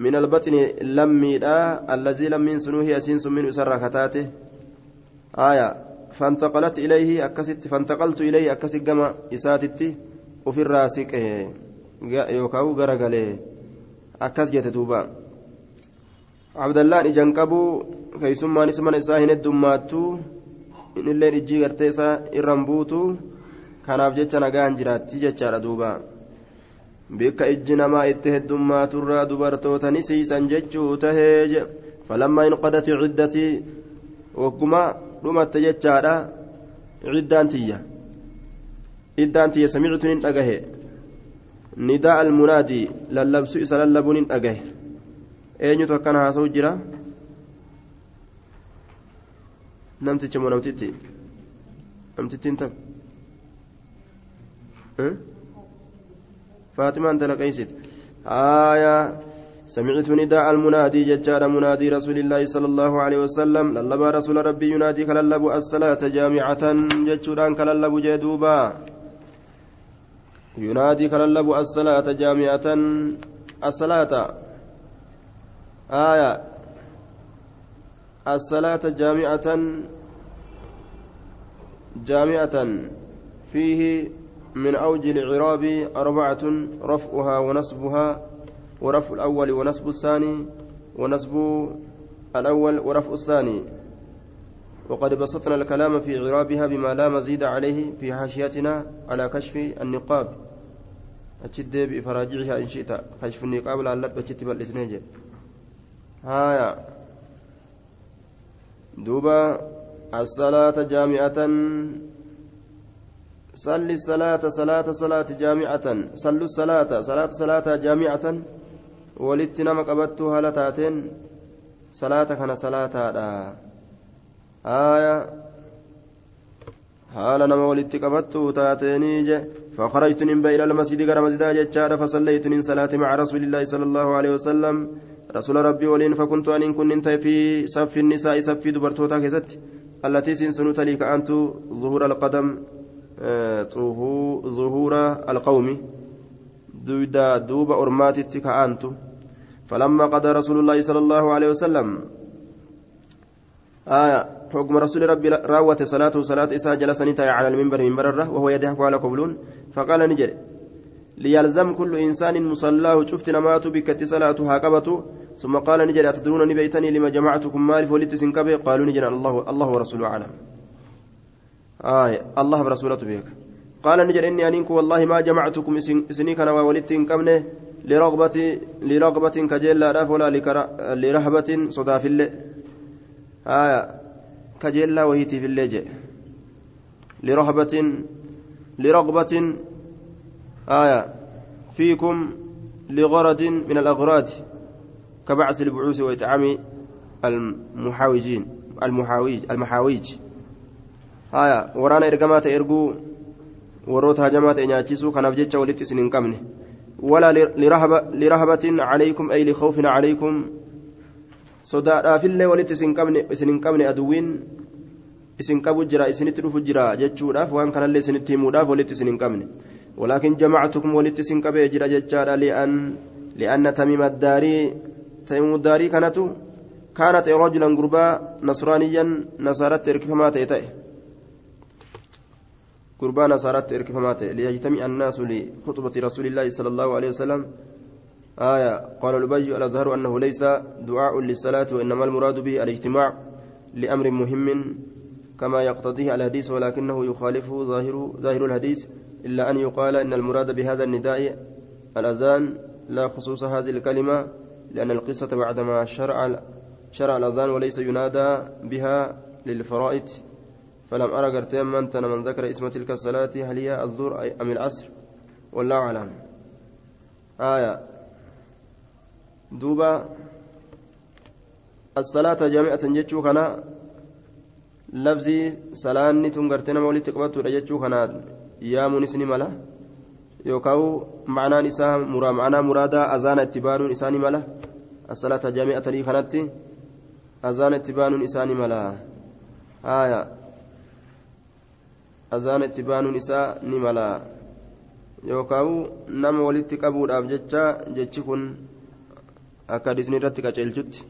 من البطن لمي الذي لم سنو هي سنس من أسرى كتاته. آية فانتقلت إليه أكست فانتقلت إليه أكست جمع إساتتي وفي الراسك yookaan garagalee akkas jette duuba abdallaan ijaan qabu keeysummaan mana isaa hin heddummaattu inilleen ijjii gartee isaa irraan buutu kanaaf jecha nagaan jiraatti jechaadha duuba bikka ijji namaa itti heddummaatuirraa dubartoota ni siisan jechuu tahee falammaa in qadati ciddatii wagguma dhumatte jechaadha ciddaan tiyya. Iddaan tiyya samictu nin dhagahe نداء المنادي للبس إسا للبون أجه eenyutu akkana haasa'u jira? Namticha moo namtitti? Namtittiin tam فاطمة أنت لقيست آية سمعت نداء المنادي ججار منادي رسول الله صلى الله عليه وسلم للبى رسول ربي ينادي كللب الصلاة جامعة ججران كللب جدوبا ينادي كللب الصلاة جامعة. الصلاة. آية. الصلاة جامعة. جامعة. فيه من أوج العراب أربعة رفعها ونصبها ورفع الأول ونصب الثاني ونصب الأول ورفع الثاني. وقد بسطنا الكلام في إعرابها بما لا مزيد عليه في حاشيتنا على كشف النقاب. أتشد بإفراجعها إن شئت كشف النقاب لعلت بشت بالإسنين هايا دوبا الصلاة جامعة صل الصلاة صلاة صلاة جامعة صلوا الصلاة صلاة صلاة جامعة walitti nama qabattuu haala taateen salaata kana salaataadha. Haaya. Haala nama walitti qabattuu taateenii je فخرجت من إلى المسجد غير مسجد جتشار فصليت من صلاة مع رسول الله صلى الله عليه وسلم. رسول ربي ولين فكنت أن كنت في صف النساء صف دبرتوتا كزت التي سنسنت لي كأنت ظهور القدم ظهور القوم. دودا دوب أرماتي كأنت. فلما قضى رسول الله صلى الله عليه وسلم آية حكم رسول ربي راوة صلاته صلاة إساء جلس نتاي على المنبر منبر الره وهو يضحك على قبلون. فقال نجري ليلزم كل إنسان مصلاه شفت نمات بكت صلاتها قبته. ثم قال نجري أتدرون نبيتني لما جمعتكم مال فولدت سنكبه؟ قالوا نجري الله الله ورسوله أعلم. آية الله برسولته بك قال نجري إني أنينك والله ما جمعتكم سنيك أنا وولدت إن لرغبة لرغبة كجيلا راف ولا لرهبة صدا في الليل آية كجيلا وهيتي في الليل لرهبة لرغبة آية فيكم لغرض من الأغراض كبعث البعوث وإطعام المحاوجين المحاويج المحاويج آية ورانا إرقامات إرقو warroota hajamaa ta'e nyaachisuu kanaaf jecha walitti isin hin qabne. ولا لرهبة, لرهبة عليكم أي لخوف صداء في الله ولت إسن قبن أدوين إسن قبو جرا إسن تلوف جرا جتشوراف وأن كان اللي إسن تيموراف ولت إسن قبن ولكن جمعتكم ولت إسن قبل جرا جتشارا لأن لأن تميم الداري تميم الداري كانت كانت رجلا قربا نصرانيا نصارت تركفما تيتئ قربان صارت إركفمات ليجتمع الناس لخطبة رسول الله صلى الله عليه وسلم آية قال الأبي الأظهر أنه ليس دعاء للصلاة وإنما المراد به الاجتماع لأمر مهم كما يقتضيه الحديث ولكنه يخالف ظاهر ظاهر الحديث إلا أن يقال إن المراد بهذا النداء الأذان لا خصوص هذه الكلمة لأن القصة بعدما شرع شرع الأذان وليس ينادى بها للفرائض. فلم أرى قرتين من من ذكر اسم تلك الصلاة هل هي الظهر أم العصر؟ والله أعلم. آية دوبا الصلاة جامعة جتشو كنا لفظي سلاني تنقرتنا مولي تقبطو جتشو كنا يا منسني ملا يوكاو معنى نساء مرا معنى مرادا أذان اتبان إساني ملا الصلاة جامعة لي كانت أذان اتبان إساني ملا آية azaan itti baanuun isaa ni mala. Yookaan nama walitti qabuudhaaf jecha jechi kun akka disnii irratti qaceelchutti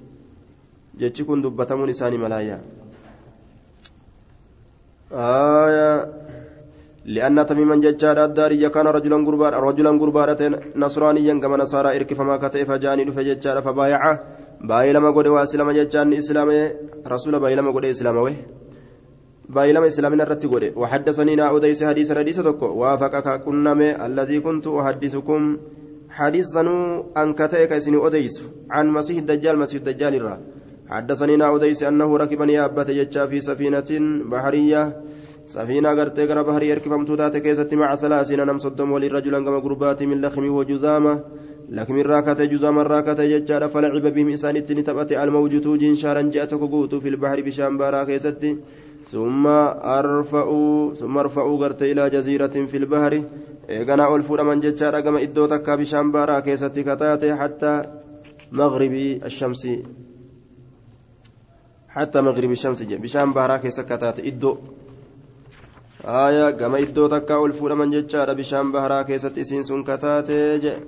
jechi kun dubbatamuun isaa ni malaayya. لأن تميما ججار الدارية كان رجلا قربان رجلا قربان نصرانيا كما نصارى إرك فما كتئ فجاني فججار فبايعه باي لما قد واسلم ججان إسلام رسول باي لما قد إسلامه بايلما إسلامنا الرتي قولي وحدثني نا أديس حديث حديث تكو وافقك كنمي الذي كنت أحدثكم حديثا أنكتئك إسني أديس عن مسيح الدجال مسيح الدجال الرا حدثني أديس أنه ركبني أبت يجا في سفينة بحرية. سفينة قرتي قرى بحرية ركبمت ذات كيست مع ثلاثين نم صدم ولي رجلا كما قربات من لخم وجزامة. لكن من راكته جزء من راكته ججار فلعب بهم إسان تبت الموجود شارا جاءت كوكوتو في البحر بشام بارا كيستي ثم أرفعوا ثم أرفعوا قرت إلى جزيرة في البحر. إيقنا ألفور من ججار كما إدو تكا بشام بارا كيستي كتاتي حتى مغرب الشمس. حتى مغرب الشمس بشام بارا كيست كتاتي إدو. آية كما إدو تكا ألفور من ججار بشام بارا كيست إسين سن كتاتي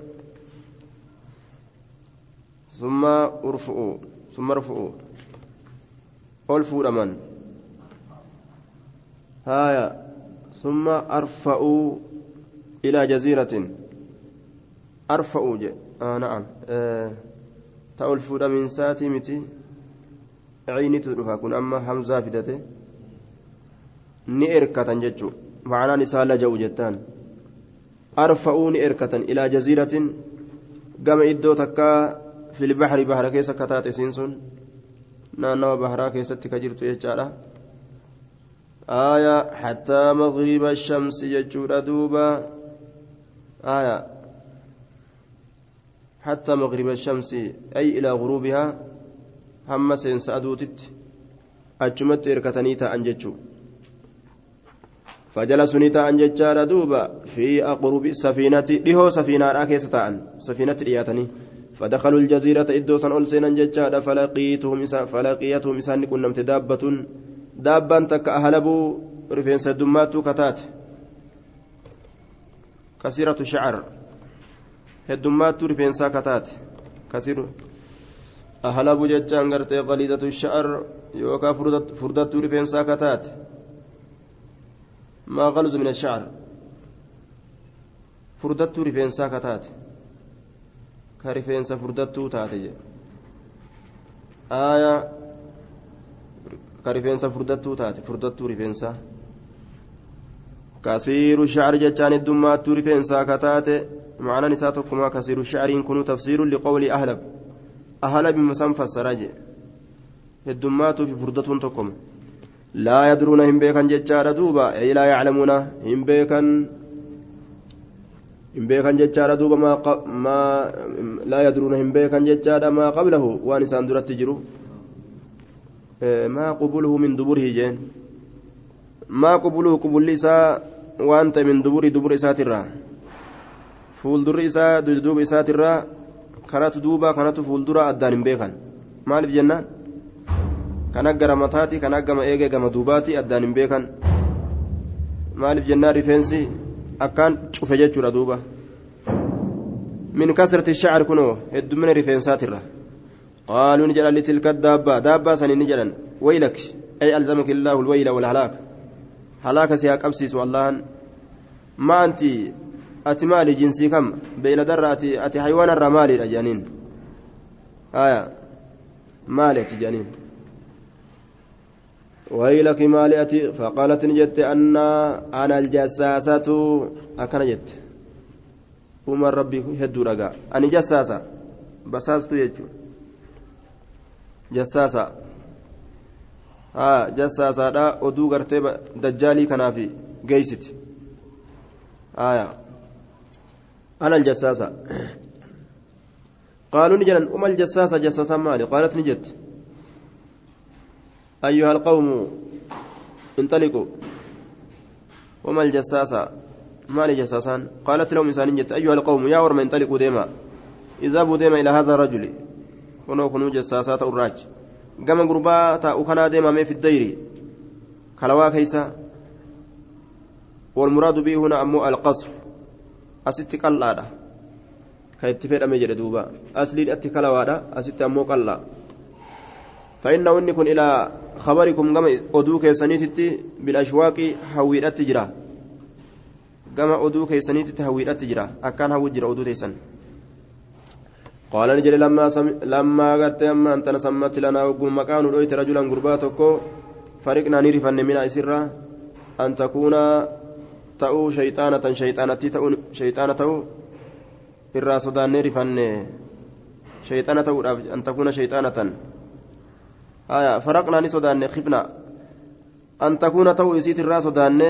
ثم ارفعوا ثم أرفعوا. ألفوا من هايا. ثم أرفعوا إلى جزيرة. أرفعوا جي. آه نعم. آه تألفوا من ساتي متي. عيني تدفع. كن أما همزة فدته jechuun ma'anaan isaa laja'u jettaan arfa'uu ni erkatan ilaa jaziiratin gama iddoo takkaa في البحر. بحر كيس كتات سينسون نانو بحرا كيست كجرت يجارا آية حتى مغرب الشمس يجور دوبا. آية حتى مغرب الشمس أي إلى غروبها هم سينس أدوتت أجمت إركتني تأنججو فجلسوا نتاء ججار دوبا في أقرب سفينة له سفينة راكيس تاء سفينة رياتني فدخلوا الجزيرة إدوسا ألسينا ججادا فلقيتهم فلقيتهم إسان كن نمت دابا تك أهلبوا رفين سدمات كتات. كثيرة شعر. هدمات رفين ساكتات كثير أهلبوا ججان قرتي غليظة الشعر. يوكا فردت رفين ساكتات ما غلظ من الشعر. فردت رفين ساكتات ka rifeensa furdattuu taate jedhe aayaa ka rifeensa furdattuu taate furdattuu rifeensaa kasiiru shacri jechaan heddummaattuu rifeensaa ka taate معنى نساء تكما كثير الشعر كن تفسير لقول أهلب أهلب مسام فسر الدمات في فردة تكم لا يدرون هم بيكا ججار دوبا أي لا يعلمون هم بيكا hin beekan jechaadha duuba maa laa yadruuna hin beekan jechaadha maa qablahu waan isaan duratti jiru maa qubuluhu min duburihi jeen. Maa qubuluhu qubulli isaa waan ta'e min duburii dubura isaatirraa. Fuuldurri isaa duuba isaatirraa kanatu duuba kanatu fuuldura addaan hin beekan. Maaliif jennaan? Kan gara mataati kan gama eegee gama duubaati addaan hin beekan. Maaliif jennaan rifeensi? Akkaan cufe jechuudha duuba. Min kasrati shacri kunoo heddumina rifeensaatirra daabbaa daabbaa sanii ni jedhan waylak ay alzamaka illaahu lwayla walhalaaka halaaka si haa qabsiisu allahan ma anti ati maali jinsii kam beeyladarra ati ati haywaanarraa maaliidha jedhaniin aya maali ati jedhaniin ويلك مالئتي فقالت نجت أن أنا الجساسة أكن جت أمر ربي هدو رقا أني جساسة بساست يجو جساسة ها جساسة لا أدو غرتي دجالي كنافي جيست آية أنا الجساسة قالوا نجلا أم الجساسة جساسة مالي قالت نجت أيها القوم انطلقوا وما الجساسة ما جساسان قالت لهم إنسان جت أيها القوم يا ورم انطلقوا ديما اذهبوا ديما إلى هذا الرجل ونو كنوا جساسات الراج قام قربا تأخنا ديما في الدير كلوا كيسا والمراد به هنا أمو القصر أست قلادة كيتفيد أمي دوبا أصلي أتكلوا أست أمو قلا فإنه إن كن إلى خبركم كما أدو كيسانيتي بالأشواق هويرات تجرى كما أدو كيسانيتي هويرات تجرى أكان هو جرى أدو تيسان قال نجري لما سم... لما قلت أما أنت نسمت لنا وقم مكان رؤيت رجلا قرباتك فرقنا نرفن من أسرة أن تكون ta'uu shayxaanatan shayxaanatti ta'uu shayxaana ta'uu irraa sodaannee rifanne shayxaana ta'uudhaaf an takuuna shayxaanatan آية فرقنا نسودان خفنا. أن تكون تو إسيت الراس دان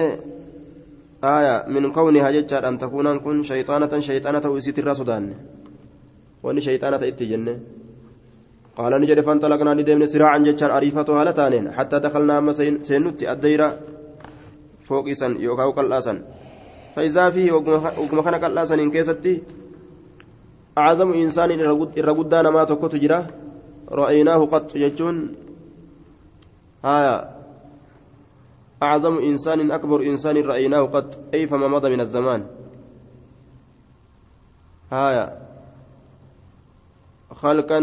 آية من كونها ججار أن تكون كن شيطانة شيطانة تو إسيت wanni shayxaana ta'etti jenne. قال نجد فانطلقنا ندمن سراعا جتشان أريفة هالتانين حتى دخلنا أما سينوتي الديرة فوق إسان يوكاو قلاسا فإذا فيه وقم كان قلاسا إن كيستي أعظم إنسان إرقدان ما تكوت جرا رأيناه قط جتشون هايا أعظم إنسان أكبر إنسان رأيناه قط أي فما مضى من الزمان هايا خلقا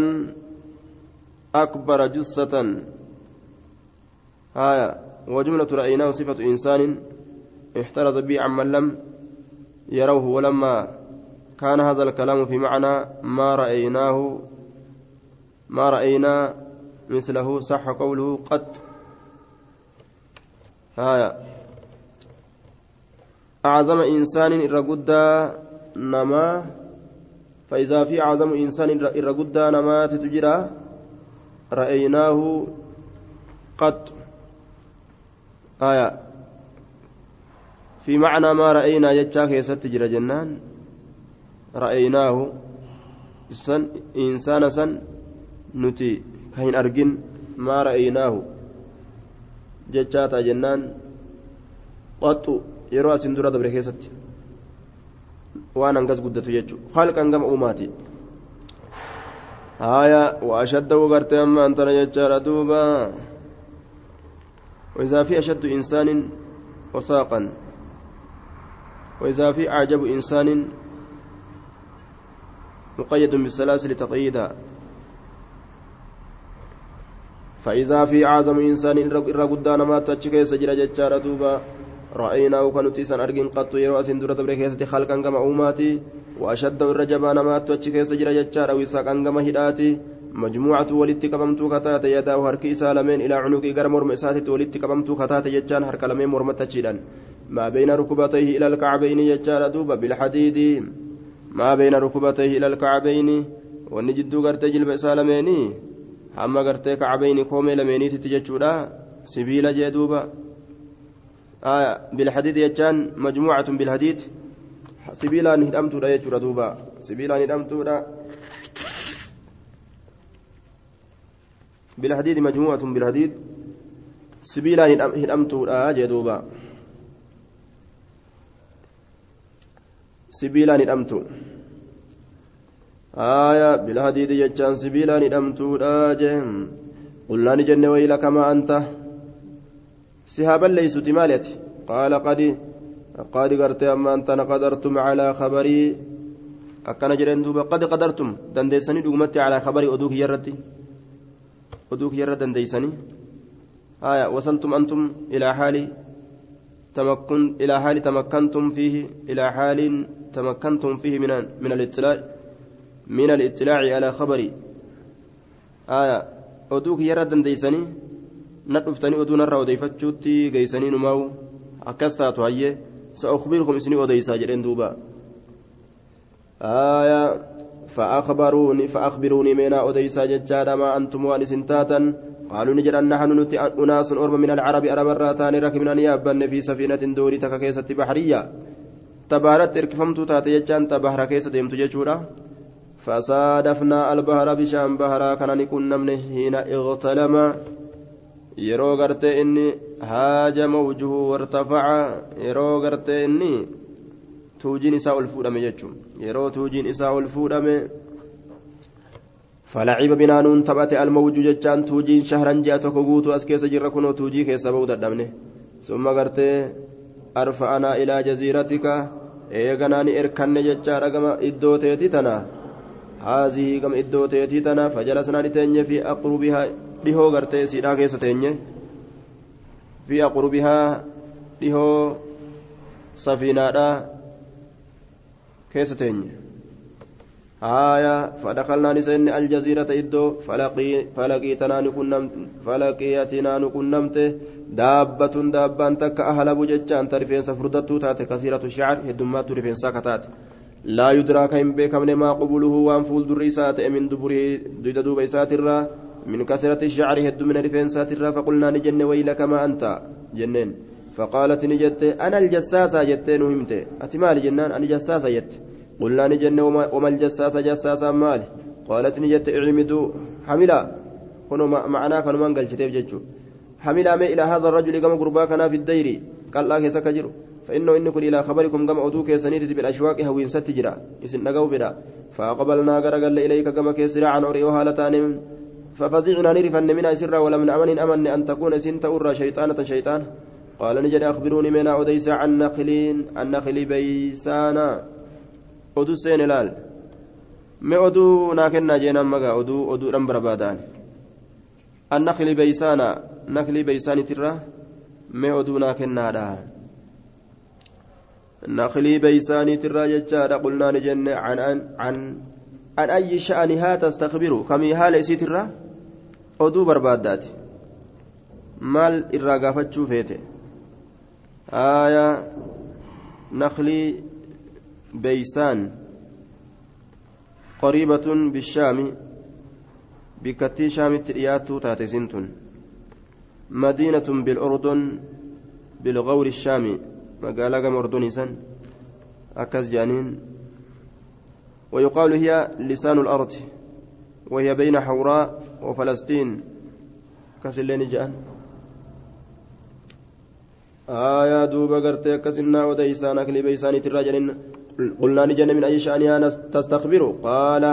أكبر جثة. آية وجملة رأيناه صفة إنسان احترز به عمن لم يروه ولما كان هذا الكلام في معنى ما رأيناه ما رأينا مثله صح قوله قد آية أعظم إنسان إرقدا نما فإذا في أعظم إنسان إرقدا نما تتجرى رأيناه قد آية. في معنى ما رأينا يجاك يستجر جنان رأيناه سن إنسان سن نتي كهين أرجن ما رأيناه. ججاتا جنان قط. dura dabre keessatti waan hangas guddatu jechuudha halkan gama uumaati. آية وأشد وقرت أما أنت نجتشار دوبا وإذا في أشد إنسان وساقا وإذا في أعجب إنسان مقيد بالسلاسل تقييدا فإذا في أعظم إنسان إرى قدان ما تشكي سجل جتشار رأيناه كنتي سن أرجن قط يرو أسن درة بركيسة خلقا كما أوماتي وأشد الرجبان ما تشكي سجل جتشار ويساقا كما هداتي. مجموعة ولدت كبمتو كتات يداه هركي سالمين إلى عنقي غير مرمسات ولدت كبمتو كتات جتشان هرك لمين مرمتشيدا ما بين ركبتيه إلى الكعبين جتشار دوبا بالحديد. ما بين ركبتيه إلى الكعبين ونجدو غرت جلب سالميني. hamma gartee kacbayni koomee lameeniititti jechuudha sibiila jee آية بالحديد يجان مجموعة بالحديد. سبيلان هدمتو لا يجور دوبا. سبيلان هدمتو لا بالحديد مجموعة بالحديد. سبيلان هدمتو لا جدوبا سبيلان هدمتو آية بالحديد يجان سبيلان هدمتو لا جهم قلنا نجن ويلك ما أنت. سهابا ليست مالتي قال قد قد قرت أما أنت قدرتم على خبري. أكن جرين دوبا قد قدرتم. دنديسني دومتي على خبري أدوك يرتي. أدوك يرد دنديسني. آية وصلتم أنتم إلى حال تمكن إلى حال تمكنتم فيه إلى حال تمكنتم فيه من من الإطلاع من الإطلاع على خبري. آية أدوك يرد دنديسني. Na dhuftanii oduu narraa odeeffachuutti geeysanii numaa'u akkas taatu hayyee sa'ukhbirukum isinii odeysaa jedheen duuba. Aayaa فأخبروني فأخبروني من أوديسا ججادا ما أنتم وأن سنتاتا قالوا نجد أن نحن أناس أرب من العرب أرب الراتان ركبنا يابن في سفينة دوري تككيسة بحرية تبارت إركفمت تاتي ججان تبهر كيسة ديمت ججورا فصادفنا البهر بشام بهرا كان نكون نمنه حين اغتلم yeroo gartee inni haajama wujuhu wartafaca yeroo gartee inni tuujiin isaa ol fuudhame jechuun. Yeroo tuujiin isaa ol fuudhame falaciba binaanuun taphate almawju jechaan tuujiin shahran ji'a tokko guutuu as keessa jirra kunoo tuujii keessa bahuu dadhabne. Summa gartee arfa anaa ilaa jaziiratika eeganaa ni erkanne jechaa gama iddoo teetii tana. Haazii gama iddoo teetii tana fajalasnaa ni teenye fi aqrubihaa dhihoo gartee siidhaa keessa teenye fi aqurbihaa dhihoo safiinaadhaa keessa teenye. Haaya fadhakalnaan isa inni aljaziirata iddoo falaqiyatinaa nu kunnamte daabbatuun daabbaan takka ahalabu jechaan ta rifeensa furdattuu taate kasiiratu shacr heddummaattu rifeensaa kataate laa yudraa ka hin beekamne maa qubuluhu waan fuuldurri isaa ta'e min duburihi duyda duuba isaatirraa من كثرة الشعر هد من رفنسات الرا فقلنا نجن ويلك ما أنت. جنين. فقالت نجت أنا الجساسة جتين وهمت. أتمال جنان أنا جساسة جت. قلنا نجن وما الجساس جساسا مال قالت نجت اعمدوا حملا. كنوا معنا كانوا من قال شتيف جتشو. حملا ما إلى هذا الرجل كما قربا كان في الدير. قال الله كيسا كجرو فإنه إن كن إلى خبركم كما أدوك سنيت بالأشواق هوين ستجرا إسن نقو بدا. فأقبلنا قرقل إليك كما كيسرا عن أريو هالتان ففزعنا نرفن من أسرا ولم نأمن أمن أن تكون سنت أرى شيطانة شيطان. قال نجد أخبروني من أوديس عن نخلين عن نخل بيسانا. أدو سين لال. ما أدو ناكنا جينا مغا أدو أدو رمبر بادان النخل بيسانا نخل بيساني ترى. ما أدو ناكنا دا نخلي بيساني ترى جتشا قلنا نجن عن عن عن عن أي شأنها تستخبر كمي هال إسيترا أدو بربادات irraa gaafachuu feete آية نخل بيسان. قريبة بالشام. بكتي شام التريات تاتسنتن مدينة بالأردن بالغور الشامي مقالة مردنسا أكز جانين. ويقال هي لسان الأرض وهي بين حوراء وفلسطين. كسلين جان آية دوبا قرتي كسنا وديسان أكل بيسان تراجل قلنا نجن من أي شأنها تستخبروا؟ قال.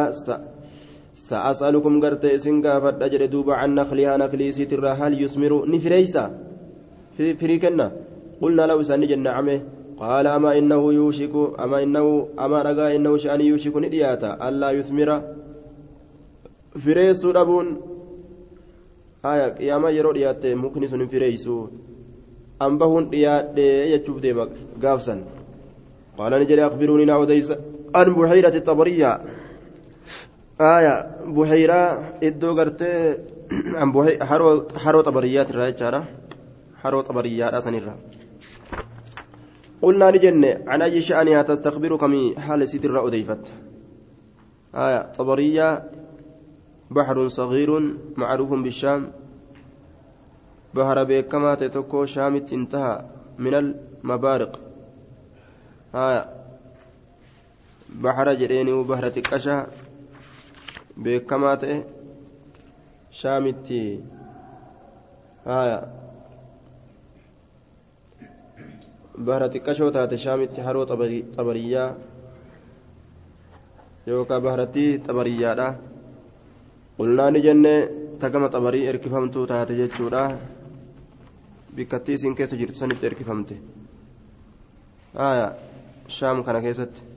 سأسألكم قرتي سنقا فدجر دوبا عن نخلها نخلي سيترا. هل يثمر نفريسا في فريكنا قلنا له سن جن نعمه. قال أما إنه يوشك أما إنه أما رجاء إنه شأن يوشك ندياتا ألا يثمر فريس أبون آية يا ما يرو دياتي ممكن سن فريسو dhiyaadhe jechuuf deema gaafsan qaala ni jedhe akbiruuni naa odeysa an buhayrati xabariyaa aya buhayraa iddoo gartee haroo xabariyyaati irraa jechaadha haroo xabariyyaadha sanirra قلنا نجن عن أي شأنها تستخبر كمي حال ستر أديفت آية طبرية بحر صغير معروف بالشام bahara beekamaa ta'e tokko shaamitti intaha min almabaariq haya bahara jedheeni bahara xiqqasha beekamaa ta'e bahara xiqqashoo taate shaamitti haroo xabariyyaa yookaan baharattii xabariyyaadha qulnaa ni jenne tagama xabarii erkifamtuu taate jechuudha bikkattii isiin keessa jirtu sanitti erkifamte shaam kana keessatti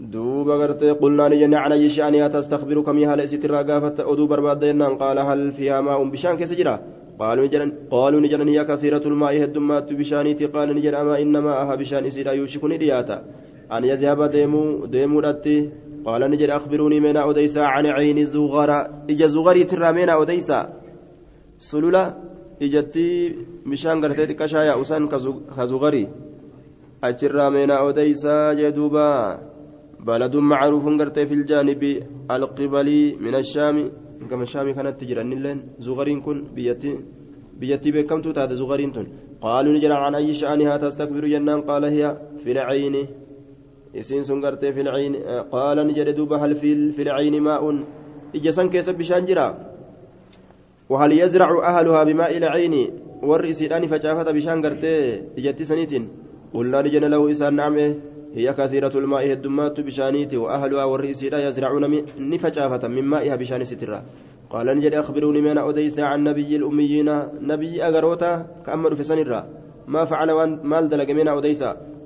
دوبا غرتي قلنا نجن عن اي شأنها تستخبر كم هل اسيت الرقافة ودو برباد قال هل فيها ماء بشان كسجرا قالوا نجن قالوا نجن هي كثيرة الماء هدمات بشانيتي. قال نجن أما إنما أها بشان إسيرا يوشكني دياتا. أن يذهب ديمو ديمو رتي قال نجن أخبروني من أوديسا عن عين زغرا إجا زغري ترى من ijattii bishaan gartee xiqqashaa yaa'usan ka zugarii achirraa meenaa odeysaa jee duuba baladun macruufun gartee fi ljaanibi alqibalii min ashaami gama shaamii kanatti jiranilleen zugariin kun biyyattii beekamtuu taate zugariin tun qaaluu ni jedhan an ayyi sha'anihaa tastakbiru jennaan qaala hiya fi lcayni isiin sun gartee fi lcayni qaala ni jedhe duuba hal fi lcayni maa'un ija san keessa bishaan jira وهل يزرع أهلها بماء العين والرئيس الآن فجافة بشان قرتي إجتي سنيتين قلنا لجن له إسان نعمه هي كثيرة الماء الدمات بشانيتي وأهلها والرئيس لا يزرعون نفجافة من مائها بشان سترة. قال نجد أخبروني من أوديس عن نبي الأميين. نبي أغروتا كأمر في سنرة. ما فعل مال دلق من أوديس؟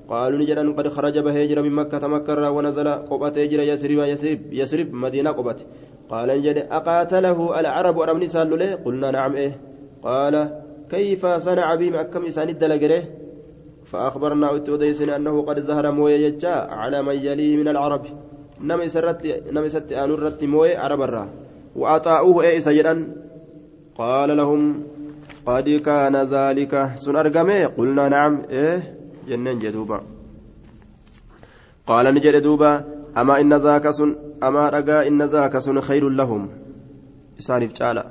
قالوا نجد أن قد خرج بهجر من مكة مكة ونزل قبة هجر يسرب يسرب يسرب مدينة قبة. قال نجد أقاتله العرب أرمني سالوا قلنا نعم إيه. قال كيف صنع بهم؟ أكم إسان الدلقره فأخبرنا أتوديسنا أنه قد ظهر موية يجا على من يليه من العرب. نمي سرت نمي ست أنورت موية عرب الرا. وأطاؤوه إيه سيدا قال لهم قد كان ذلك. سن قلنا نعم. إيه؟ جنن جدوبا. قال نجد دوبا أما إن ذاك سن أما رقا إن ذاك سن خير لهم. إسانف تعالى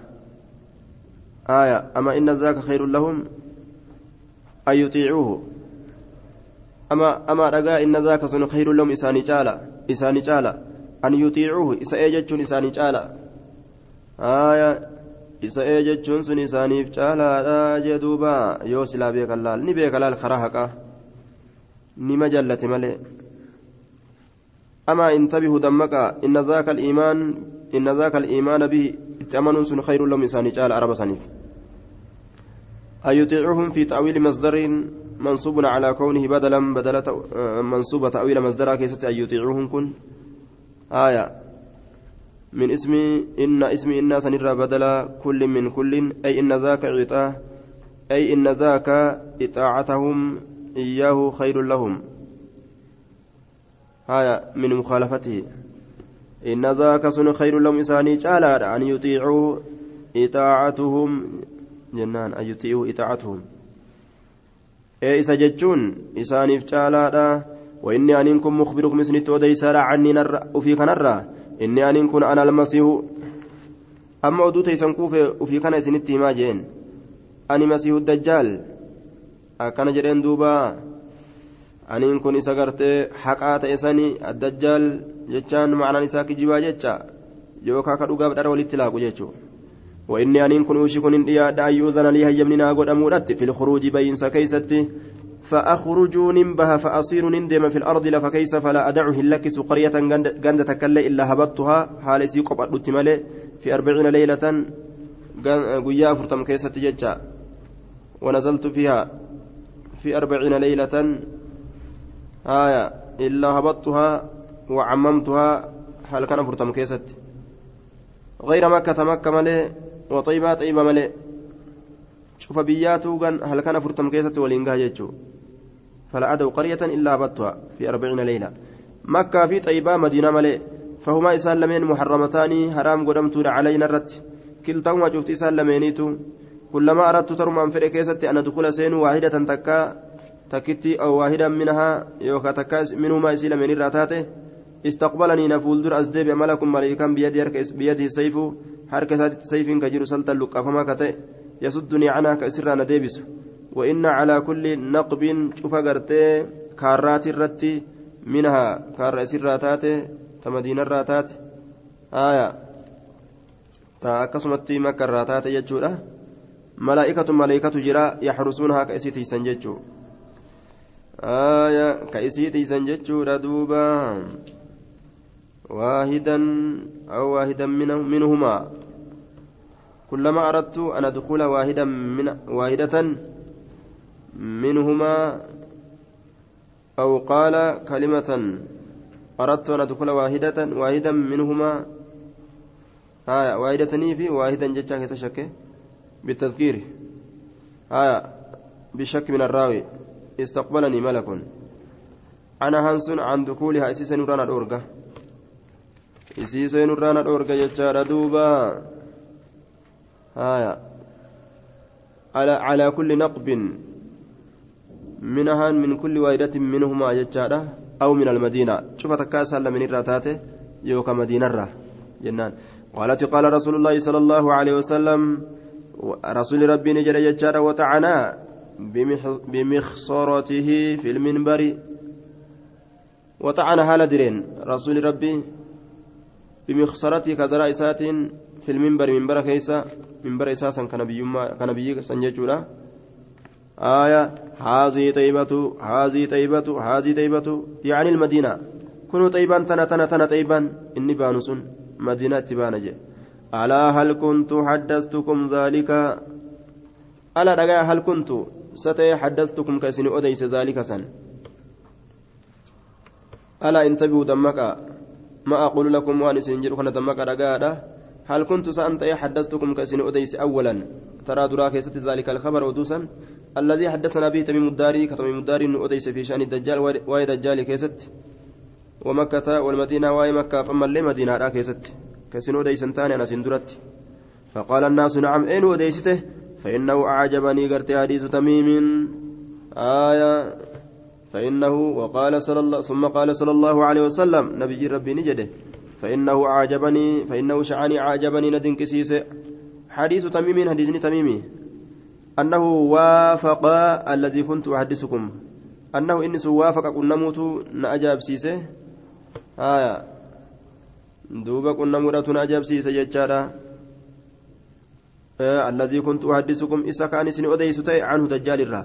آية أما إن ذاك خير لهم أن يطيعوه. أما أما رجاء إن ذاك سن خير لهم إساني جالا إساني جالا. أن يطيعوه إسا إيجتشون إساني جالا. آية إسا إيجتشون سن إسانيف جالا. جدوبا يو سلا بيك اللال ني بيك اللال خراهكا نما جلت أما انتبهوا دمك إن ذاك الإيمان إن ذاك الإيمان به اتأمن سن خير لهم إساني جالا عرب سنيف أن يطيعهم في تأويل مصدر منصوب على كونه بدلا بدل منصوب تأويل مصدر كيسة أن يطيعوهم كن. آية. من اسم إن اسم إن سنرى بدل كل من كل. أي إن ذاك عطاه أي إن ذاك إطاعتهم إياه خير لهم. آية. من مخالفته. إن ذاك سن خير لهم إساني جالا أن يطيعوا إطاعتهم أن يطيعوا إطاعتهم ee isa jechuun isaaniif caalaadha. وإني أنكم مخبركم سنت وديسار عني نر وفي كنرة إني أنكم أنا المسيح أما أدوت يسنكوف وفي كان سنت ما جين أني مسيح الدجال أكن جرين دوبا أنين كن إسا حقات إساني الدجال جتان معنى نساك جوا جتا يوكا كدوغا بدر ولتلاقو جتشو وإني أن كن أوشكن إن أن يؤذن لي هيمننا قد أمورت في الخروج بين سكيستي فأخرج ننبه فأصير نندم في الأرض لفكيس فلا أدعه اللكس قرية قند تكلي إلا هبطتها. حال سيقب أدتمالي في أربعين ليلة. قيا فرتم كيسة ججا. ونزلت فيها في أربعين ليلة. آية إلا هبطتها وعممتها. حال كان فرتم كيسة غير مكة مكة ملي وطيبة طيبة ملئ شوف بياتو كان هل كان فرتم كيسة ولينجا جيتشو فلا أدوا قرية إلا بطها في أربعين ليلة مكة في طيبة مدينة ملئ فهما إسان لمن محرمتان حرام قدمت علينا الرت كلتهما شفت إسان لمينيتو كلما أردت ترم أن فرق كيسة أن أدخل سين واحدة تكا تكتي أو واحدا منها يوكا تكا منهما إسي لمن الراتاته استقبلني نفول در أزدي بملك ملائكا بيده سيف harka isaatitti sayfiin ka jiru saltan luqqafamaa ka ta'e yasuddunii canaa ka isirraa na deebisu. وإن على كل نقب شوف قرتي كارات الرتي منها كار أسير راتات تمدين الراتات آية تأكسمت مكة الراتات يجورة ملائكة ملائكة جرا يحرسونها كأسيتي سنججو آية كأسيتي سنججو ردوبا واحدا أو واحدا منهما كلما أردت أن أدخل واحدا من واحدة منهما أو قال كلمة أردت أن أدخل واحدة واحدا منهما آية واحدة في واحدا جتشا كيس شك بالتذكير. آية بالشك من الراوي. استقبلني ملك. أنا هنس عن دخولها. أسيسا نورانا الأورقة أسيسا نورانا الأورقة جتشا دوبا آية. على على كل نقب منها من كل واحدة منهما جتارة أو من المدينة. شوف تكاسا من الراتات يوكا مدينة الرا. جنان قالت قال رسول الله صلى الله عليه وسلم رسول ربي نجر جتارة وتعنا بمخصرته في المنبر. وتعنا هال درين. رسول ربي بمخصرته كزراء في المنبر منبر كيسا منبر إساسا كان بيي سنججورا آية هذه طيبة هذه طيبة هذه طيبة يعني المدينة. كنوا طيبا تنا تنا تنا طيبا إني بانس مدينة تبانجي ألا هل كنت حدثتكم ذلك؟ ألا رجع هل كنت؟ ستي حدثتكم كسن أديس ذلك سن. ألا انتبهوا دمك. ما أقول لكم وأن سنجر خنا دمك رجع هل كنت سأنت حدثتكم كأسن أديس أولا؟ ترى دراك ذلك الخبر ودوسا. الذي حدثنا به تميم الداري كتميم الداري أنه أديس في شأن الدجال واي دجال كيست. ومكة والمدينة واي مكة فما اللي مدينة را كيست كسن أديس تاني أنا سندرت. فقال الناس نعم أين أديسته؟ فإنه أعجبني قرت حديث تميم. آية فإنه وقال صلى الله ثم قال صلى الله عليه وسلم نبي ربي نجده فإنه أعجبني فإنه شعني أعجبني ندن كسيس حديث تميم حديث تميمي. أنه وافق الذي كنت أحدثكم. أنه إني سوافق قنموت نأجاب سيسه. آية. دوبا قنمورة نأجاب سيسه جتشارا آه الذي كنت أحدثكم إسا كان سن أديس عنه دجال الرا.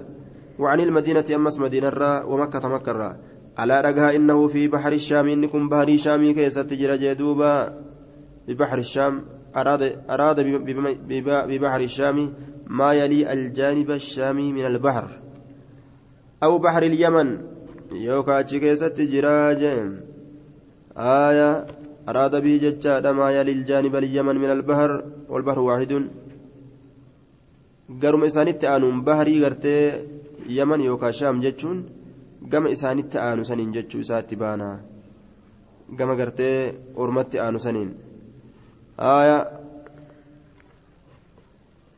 وعن المدينة أمس مدينة الرا ومكة مكة الرا على رجها إنه في بحر الشام إنكم بحر الشام كيست تجرى جدوبا؟ ببحر الشام أراد أراد ببحر الشام ما يلي الجانب الشامي من البحر. أو بحر اليمن يوكا كيست جراج آية أراد به ججاد ما يلي الجانب اليمن من البحر والبحر واحد. قرم إسانيت آنون بحري غرتي يمن يوكا شام جتشون gama isaanitti aanu saniin jechuu isaatti baana gama gartee ormatti aanu saniin.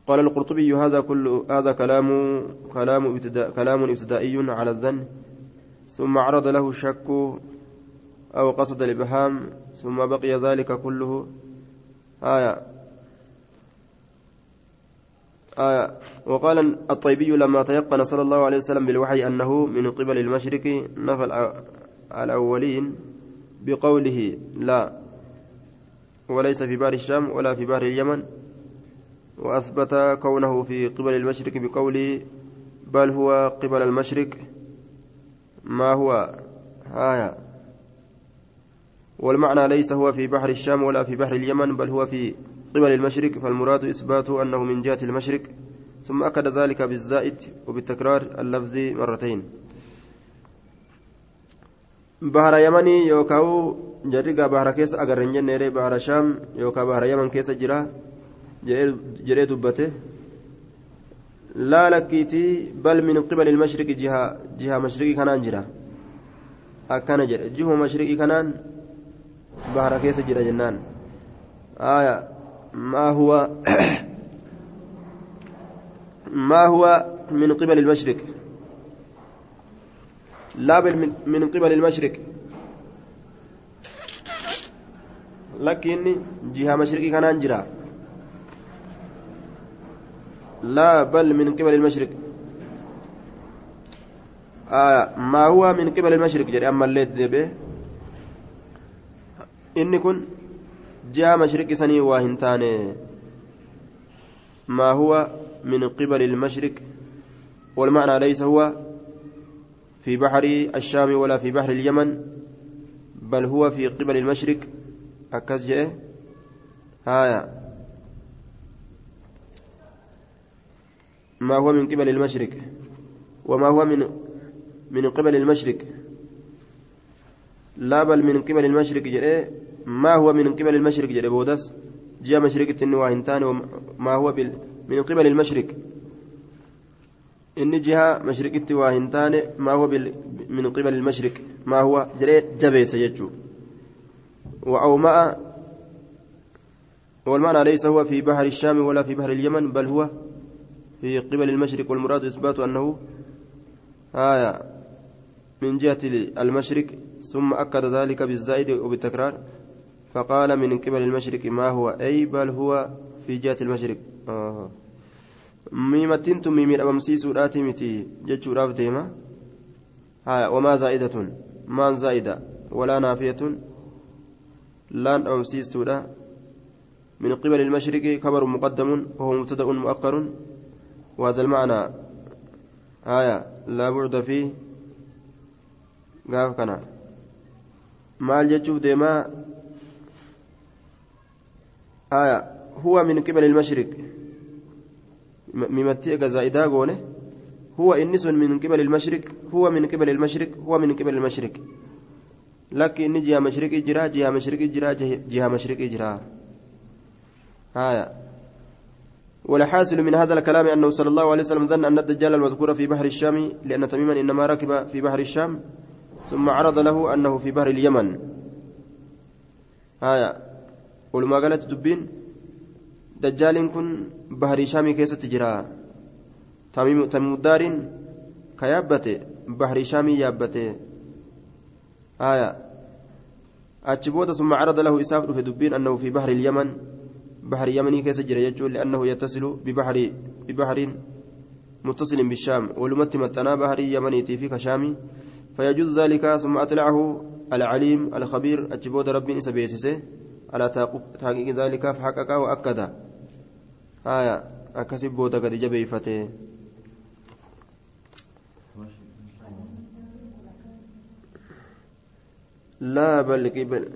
قال القرطبي هذا كل هذا كلام كلام ابتداء كلام ابتدائي على الظن ثم عرض له الشك أو قصد الإبهام ثم بقي ذلك كله آية آية وقال الطيبي لما تيقن صلى الله عليه وسلم بالوحي أنه من قبل المشرق نفى الأولين بقوله لا وليس في بار الشام ولا في بار اليمن وأثبت كونه في قبل المشرق بقوله بل هو قبل المشرق ما هو؟ آية. والمعنى ليس هو في بحر الشام ولا في بحر اليمن بل هو في قبل المشرق فالمراد إثبات أنه من جهة المشرق ثم أكد ذلك بالزائد وبالتكرار اللفظ مرتين. بحر يمني يوكاو جريقا بحر كيس أجر جنة بحر شام يوكا بحر يمن كيس جرا جري دبته. لا لكيتي بل من قبل المشرق جهة جهة مشرقي كانان جرا. أكان جرا جهة مشرقي كانان بحر كيس جرا جنان. آية ما هو ما هو من قبل المشرق؟ لا بل من قبل المشرق. لكن جهة مشرقي كان أنجرا. لا بل من قبل المشرق. آه ما هو من قبل المشرق جري أما الليل دبه إني كن جاء مشرق سني واهنتان ما هو من قبل المشرق؟ والمعنى ليس هو في بحر الشام ولا في بحر اليمن بل هو في قبل المشرق. أكز جاء؟ هايا ما هو من قبل المشرق؟ وما هو من من قبل المشرق؟ لا بل من قبل المشرق جاء. ما هو من قبل المشرق جل بودس؟ جاء مشرق التنوى ما هو بال من قبل المشرق. إن جهة مشرق التوى ما هو بال من قبل المشرق. ما هو جري جبيس يجو وأومأ والمعنى ليس هو في بحر الشام ولا في بحر اليمن بل هو في قبل المشرق. والمراد إثبات أنه آية من جهة المشرق ثم أكد ذلك بالزائد وبالتكرار. فقال من قبل المشرق ما هو أي بل هو في جهة المشرق. آه. ميمتين تمي من أمسيس وراتي متي جتشو راف ديما. وما زائدة. ما زائدة. ولا نافية. لأن أمسيس تودا من قبل المشرق خبر مقدم وهو مبتدأ مؤخر. وهذا المعنى. آية. لا بعد فيه. قاف كنا. maal jechuuf deemaa آية هو من قبل المشرق. ممتي زائدة قولة. هو إنس من قبل المشرق هو من قبل المشرق هو من قبل المشرق. لكن إن جهة مشرق إجرا جهة مشرق إجرا جهة مشرق إجرا. آية. والحاصل من هذا الكلام أنه صلى الله عليه وسلم ظن أن الدجال المذكور في بحر الشام لأن تميما إنما ركب في بحر الشام ثم عرض له أنه في بحر اليمن. آية. ولما قالت دبين دجال كن بحر شامي كيسة تجرى تميم تميم الدار كيابته بحر شامي يابته آية أتشبوت ثم عرض له إساف في دبين أنه في بحر اليمن بحر يمني كيسة جرى يجول لأنه يتصل ببحر ببحر متصل بالشام ولمت متنا بحر يمنيتي في كشامي فيجوز ذلك ثم أطلعه العليم الخبير أجبود ربي سبيسسه على تحقيق ذلك فحقق وأكد. آية أكسب بودا قد جبيفته لا بل قبل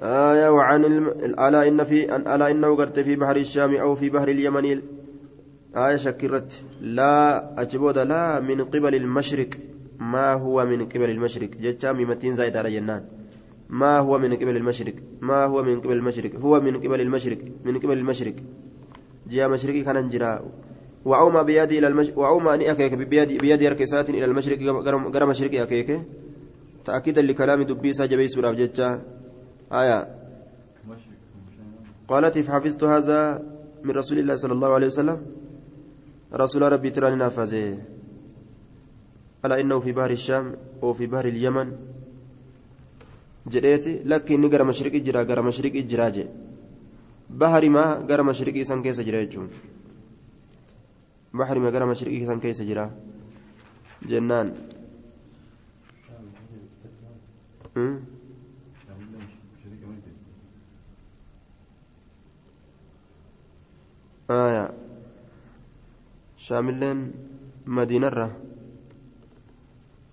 آية وعن الم... ألا إن في أن ألا إنه قرت في بحر الشام أو في بحر اليمن. آية شكرت. لا أجبود لا من قبل المشرق. ما هو من قبل المشرق؟ جتام متين زايد على جنان. ما هو من قبل المشرق؟ ما هو من قبل المشرق؟ هو من قبل المشرق من قبل المشرق. جاء مشرقي كان جرا. وأوما بيدي إلى المشرق وأوما أني أكيك بيدي بيدي ركسات إلى المشرق غير مشرقي أكيك. تأكيدا لكلام دبي ساجبي سورة جتة آية. قالت فحفظت هذا من رسول الله صلى الله عليه وسلم. رسول ربي تراني نافذة. ألا إنه في بحر الشام أو في بحر اليمن؟ Jedheeti lakki inni gara mashriqi jira gara mashriqi jira je bahari maa gara mashriqi isan keessa jira jechuun bahari maa gara mashriqi isan keessa jira jennaan آية شاملين مدينة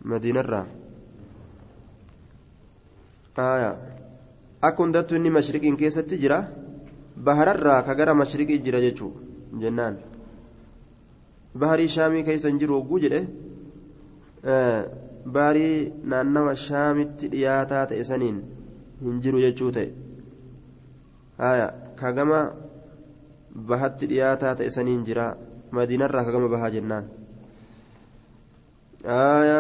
مدينة akka hundattuu inni mashriqiin keessatti jira bahararraa ka gara mashriqii jira jechuu jennaan baharii shaamii keessa hin jiru hogguu jedhe baharii naannawa shaamitti dhiyaataa ta'e saniin hin jiru jechuu ta'e haya ka gama bahatti dhiyaataa ta'e saniin jira madiinarraa ka gama bahaa jennaan haya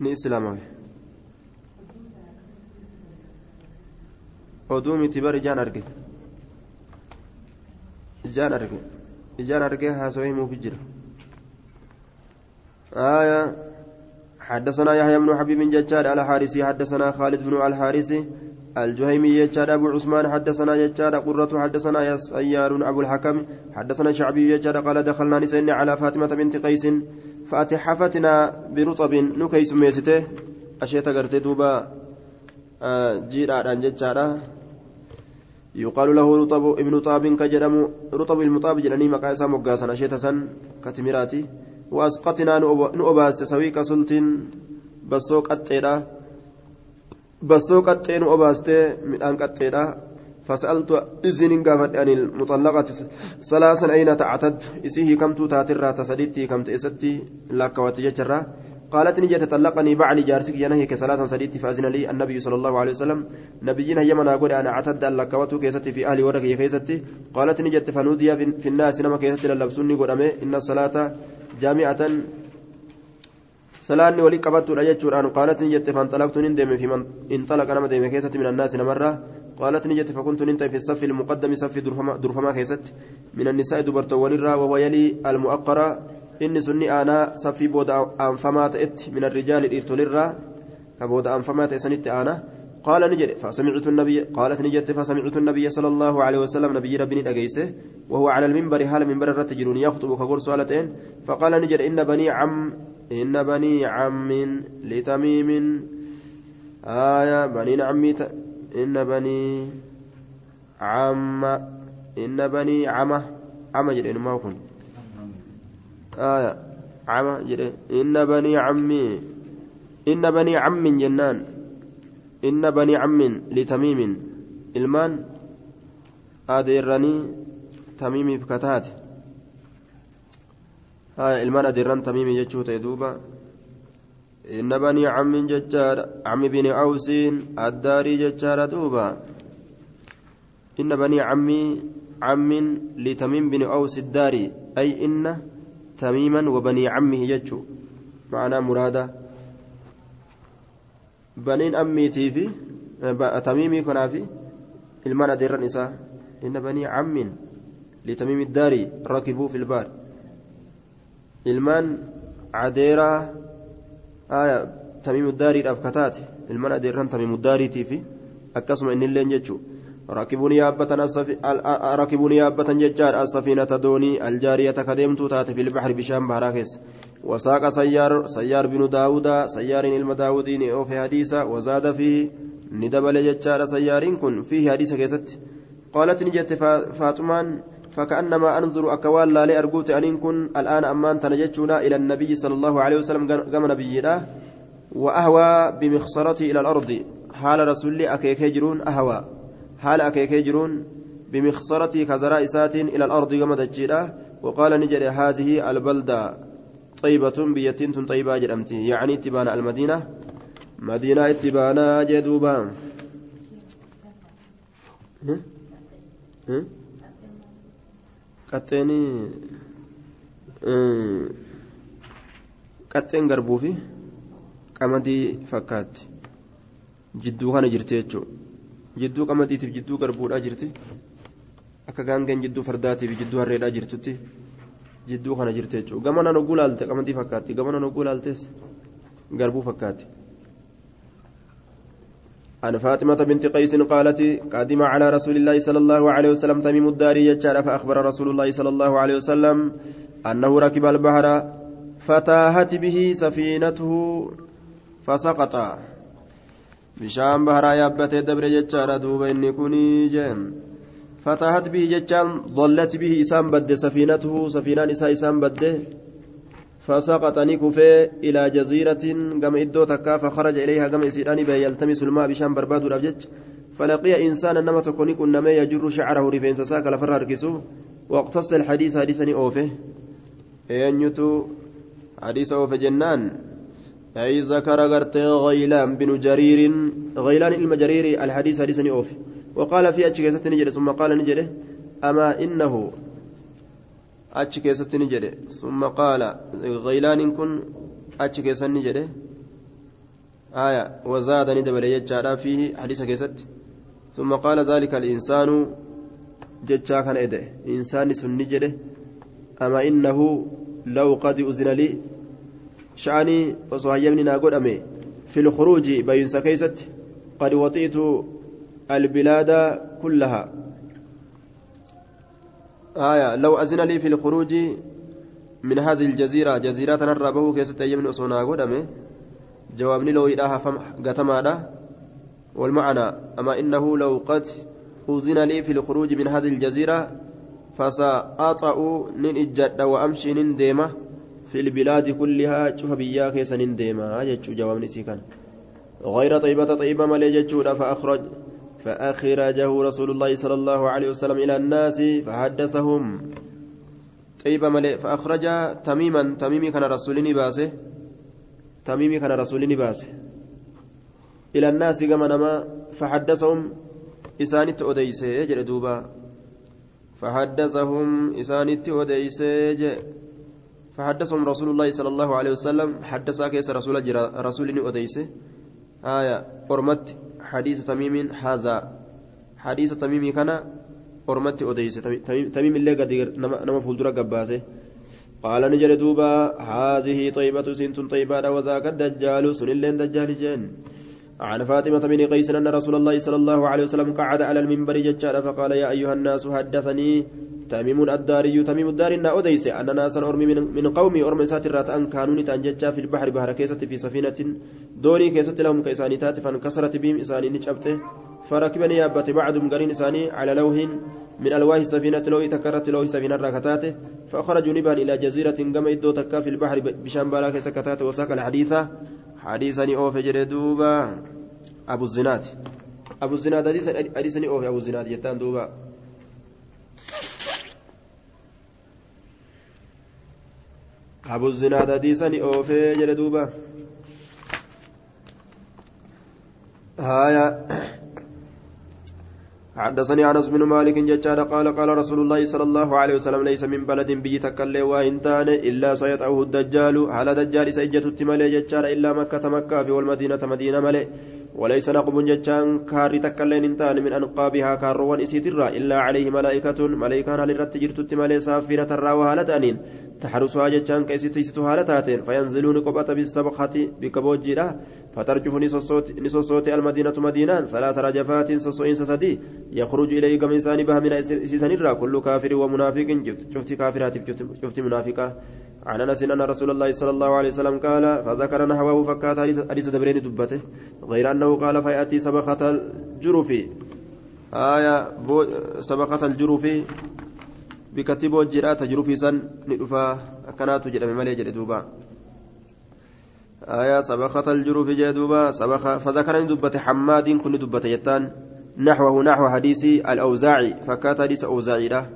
ni islaamawe oduu miti bar ijaan arge ijaan arge ijaan arge haasawee himuufi jira آية حدثنا يحيى بن حبيب ججاد الحارثي حدثنا خالد بن الحارثي الجهيمي يجاد أبو عثمان حدثنا يجاد قرة حدثنا سيار أبو الحكم حدثنا شعبي يجاد قال دخلنا نسين على فاطمة بنت قيس فأتحفتنا برطب نكيس ميسته أشيت قرت دوبا جيرا ججاد يقال له رطب ابن طاب كجرم رطب المطاب جناني مقاسا مقاسا. أشيت سن كتمراتي وأسقطنا نؤباست سويك سلطين. بسوق التيرا بسوق التين أباست من أنك التيرا فسألت إذن قافت عن المطلقة ثلاثا أين تعتد؟ إسيه كم تاترا تسديتي كم تأستي لك وتججرا قالت نجت تطلقني بعلي جارسك ينهي كثلاثا سديتي فأذن لي النبي صلى الله عليه وسلم. نبينا يمنا قول أنا أعتد لك وتكيستي في أهلي ورك كيستي. قالت نجت فنودي في الناس نما كيستي للبسوني قول إن الصلاة جامعة. سلاني ولي قبضت الأجتشوران قالت نجت فانطلقت نندم في من انطلق أنا مديم كيست من الناس نمرة. قالت نجت فكنت ننت في الصف المقدم صف درفما كيست. من النساء دبرت ولرا وهو يلي المؤقرة. إني سني أنا صفي بود أنفمات إت من الرجال الإرتولرا كبود أنفمات إسنت أنا. قال نجد فسمعت النبي قالت نجد فسمعت النبي صلى الله عليه وسلم نبي ربني أجيسه وهو على المنبر حال منبر الرتجرون يخطب كقول سؤالتين. فقال نجد إن بني عم إن بني عم لتميم. آية بني عمي إن بني عم إن بني عمة عمة جد ما كن. آية. عمة جد إن بني عمي إن بني عم جنان. إن بني عم لتميم. إلمان أديرني تميمي بكتات. هاي إلمان أديران تميمي جتشوت يدوبا. إن بني عم ججار عم بن أوس الداري ججار دوبا إن بني عمي عم لتميم بن أوس الداري. أي إن تميما وبني عمه ججو معنى مرادة. بنين أميتي في تميمي كنا في ilmaan adeerran isaa inna banii cammin litamimi daarii rakibuu fi lbaar ilmaan adeeraa aya tamimu daariidhaaf kataate ilmaan adeerran tamimu daariitii fi akkasuma innilleen jechuu ركبوا نيابة ركبوا نيابة ججار السفينة دوني الجارية كدمت تاتي في البحر بشام بهراكس وساق سيار سيار بن داود سيار علم داودين أو في حديثة وزاد فيه ندبل ججار سيار كن فيه حديثة كيست. قالت نجت فاطمان فكأنما أنظر أكوال لا لأرجوت أن كن الآن أمان تنجتنا إلى النبي صلى الله عليه وسلم قام نبينا وأهوى بمخصرتي إلى الأرض. حال رسول أكيك يجرون أهوى. حال أكيك يجرون بمخصرتي كزراء سات إلى الأرض قام دجيرا وقال نجد هذه البلدة طيبة بيتين طيبة جرمتي. يعني تبان المدينة. مدينة اتبانا جدوبا. Qaxxeen qaxxeen garbuu fi qamadii fakkaatti jidduu kana jirti jechuudha jidduu qamadiitiif jidduu garbuudhaa jirti akka gaangeen jidduu fardaatiif jidduu harreedhaa jirtutti jidduu kana jirti jechuudha gamana nogguu laalte qamadii fakkaatti gamana nogguu laaltees garbuu fakkaatti. عن فاطمة بنت قيس قالت قدم على رسول الله صلى الله عليه وسلم تميم الداري يجعل فأخبر رسول الله صلى الله عليه وسلم أنه ركب البحر فتاهت به سفينته فسقط. بشام بحر يابت دبر يجعل دوب كوني جيم فتاهت به ججان ضلت به إسام بد سفينته سفينة إسا إسام بد. فسقطني كفي إلى جزيرة قم إدو تكا فخرج إليها قم إسيراني به يلتمس الماء بشام برباد الأبجج فلقي إنسانا نما تكوني كنا يجر شعره رفين ساك لفر هركسو واقتص الحديث حديثني أوفه. أينيتو حديث أوفه جنان. أي ذكر قرت غيلان بن جرير. غيلان المجرير الحديث حديثني أوفه. وقال في أتشكيست نجد ثم قال نجد أما إنه achi keessatti ni jedhe summa qaala gaylaaniin kun achi keessan ni jedhe aya wazaada ni dabale jechaadha fiihi hadiisa keessatti summa qaala zaalika alinsaanu jechaa kana ede insaanni sun ni jedhe ama innahu law qad uzina sha'anii osoo hayyamni naa godhame fi lkhuruuji bayinsa keeysatti qad waxiitu albilaada kullaha آية لو أذن لي في الخروج من هذه الجزيرة جزيرة نربه كيست يمن أصونا قدمه جوابني لو إله فم قتمادا والمعنى أما إنه لو قد أذن لي في الخروج من هذه الجزيرة فسأطأ نن إجد وأمشي نن ديمة في البلاد كلها شوف بيا كيس نن ديمة جوابني سيكان غير طيبة طيبة ملي جتشو فأخرج فأخرجه رسول الله صلى الله عليه وسلم إلى الناس فحدثهم. طيب ملئ فأخرج تميما تميمي كان رسولني باسه. تميمي كان رسولني باسه. إلى الناس كما نما فحدثهم. إسانت أديسه جل دوبا. فحدثهم إسانت أديسه فحدثهم رسول الله صلى الله عليه وسلم. حدث كيس رسول رسولني أديسه آية أرمت حديث تميم هذا. حديث تميم كان أرمت أديس تميم اللي قد نما فولدرا قباسه قال نجل دوبا هذه طيبة سنت طيبة وذاك الدجال سن اللين دجال جن. عن فاطمة بن قيس أن رسول الله صلى الله عليه وسلم قعد على المنبر ججال فقال يا أيها الناس حدثني تميم الداري تميم الدار إن أديس أن ناسا أرمي من, من قومي أرمي ساترات أن كانوا تنججا في البحر بحر كيسة في سفينة دوني كيسة لهم كيساني تات فانكسرت بهم إساني نجبته فركبني يابت بعضهم قرين إساني على لوح من ألواه السفينة لو تكرت لوح سفينة راكتاته فأخرجوا نبان إلى جزيرة قم إدو تكا في البحر بشام بالا كيسة كتاته وساق الحديث حديثني أوف جردوبا أبو الزناد. أبو الزناد حديثني أوف أبو الزناد يتان دوبا. أبو الزناد حديثني أوفي جل دوبا هايا حدثني انس بن مالك ججال قال قال رسول الله صلى الله عليه وسلم ليس من بلد بي تكلي وان تان الا سيطعه الدجال على دجال سيجت التمالي ججال الا مكه مكه في والمدينه مدينه ملئ وليس نقب جتان كاري تكلين انتان من أنقابها كاروان إسيترا إلا عليه ملائكة ملائكة للرت جرتت مالي سافرة الراوها لتانين تحرسها جتان كيستيستها لتاتين فينزلون قبة بالسبقة بكبوجرة فترجف نصوصوت المدينة مدينان ثلاث رجفات صصوين سسدي يخرج إليه كم إنسان بها من إسيسان كل كافر ومنافق شفت كافرات شفت منافقة عن انس ان رسول الله صلى الله عليه وسلم قال فذكر نحوه فكات حديث دبرين دبته غير انه قال فياتي سبقه الجرف آية سبقه الجرف بكتب وجرات جرف سن ندفا كانت جدم مالي جد دوبا آية سبقة الجروف جدوبا سبق فذكر دبة حماد كن دبة يتان نحوه نحو حديث الأوزاعي فكات حديث أوزاعي له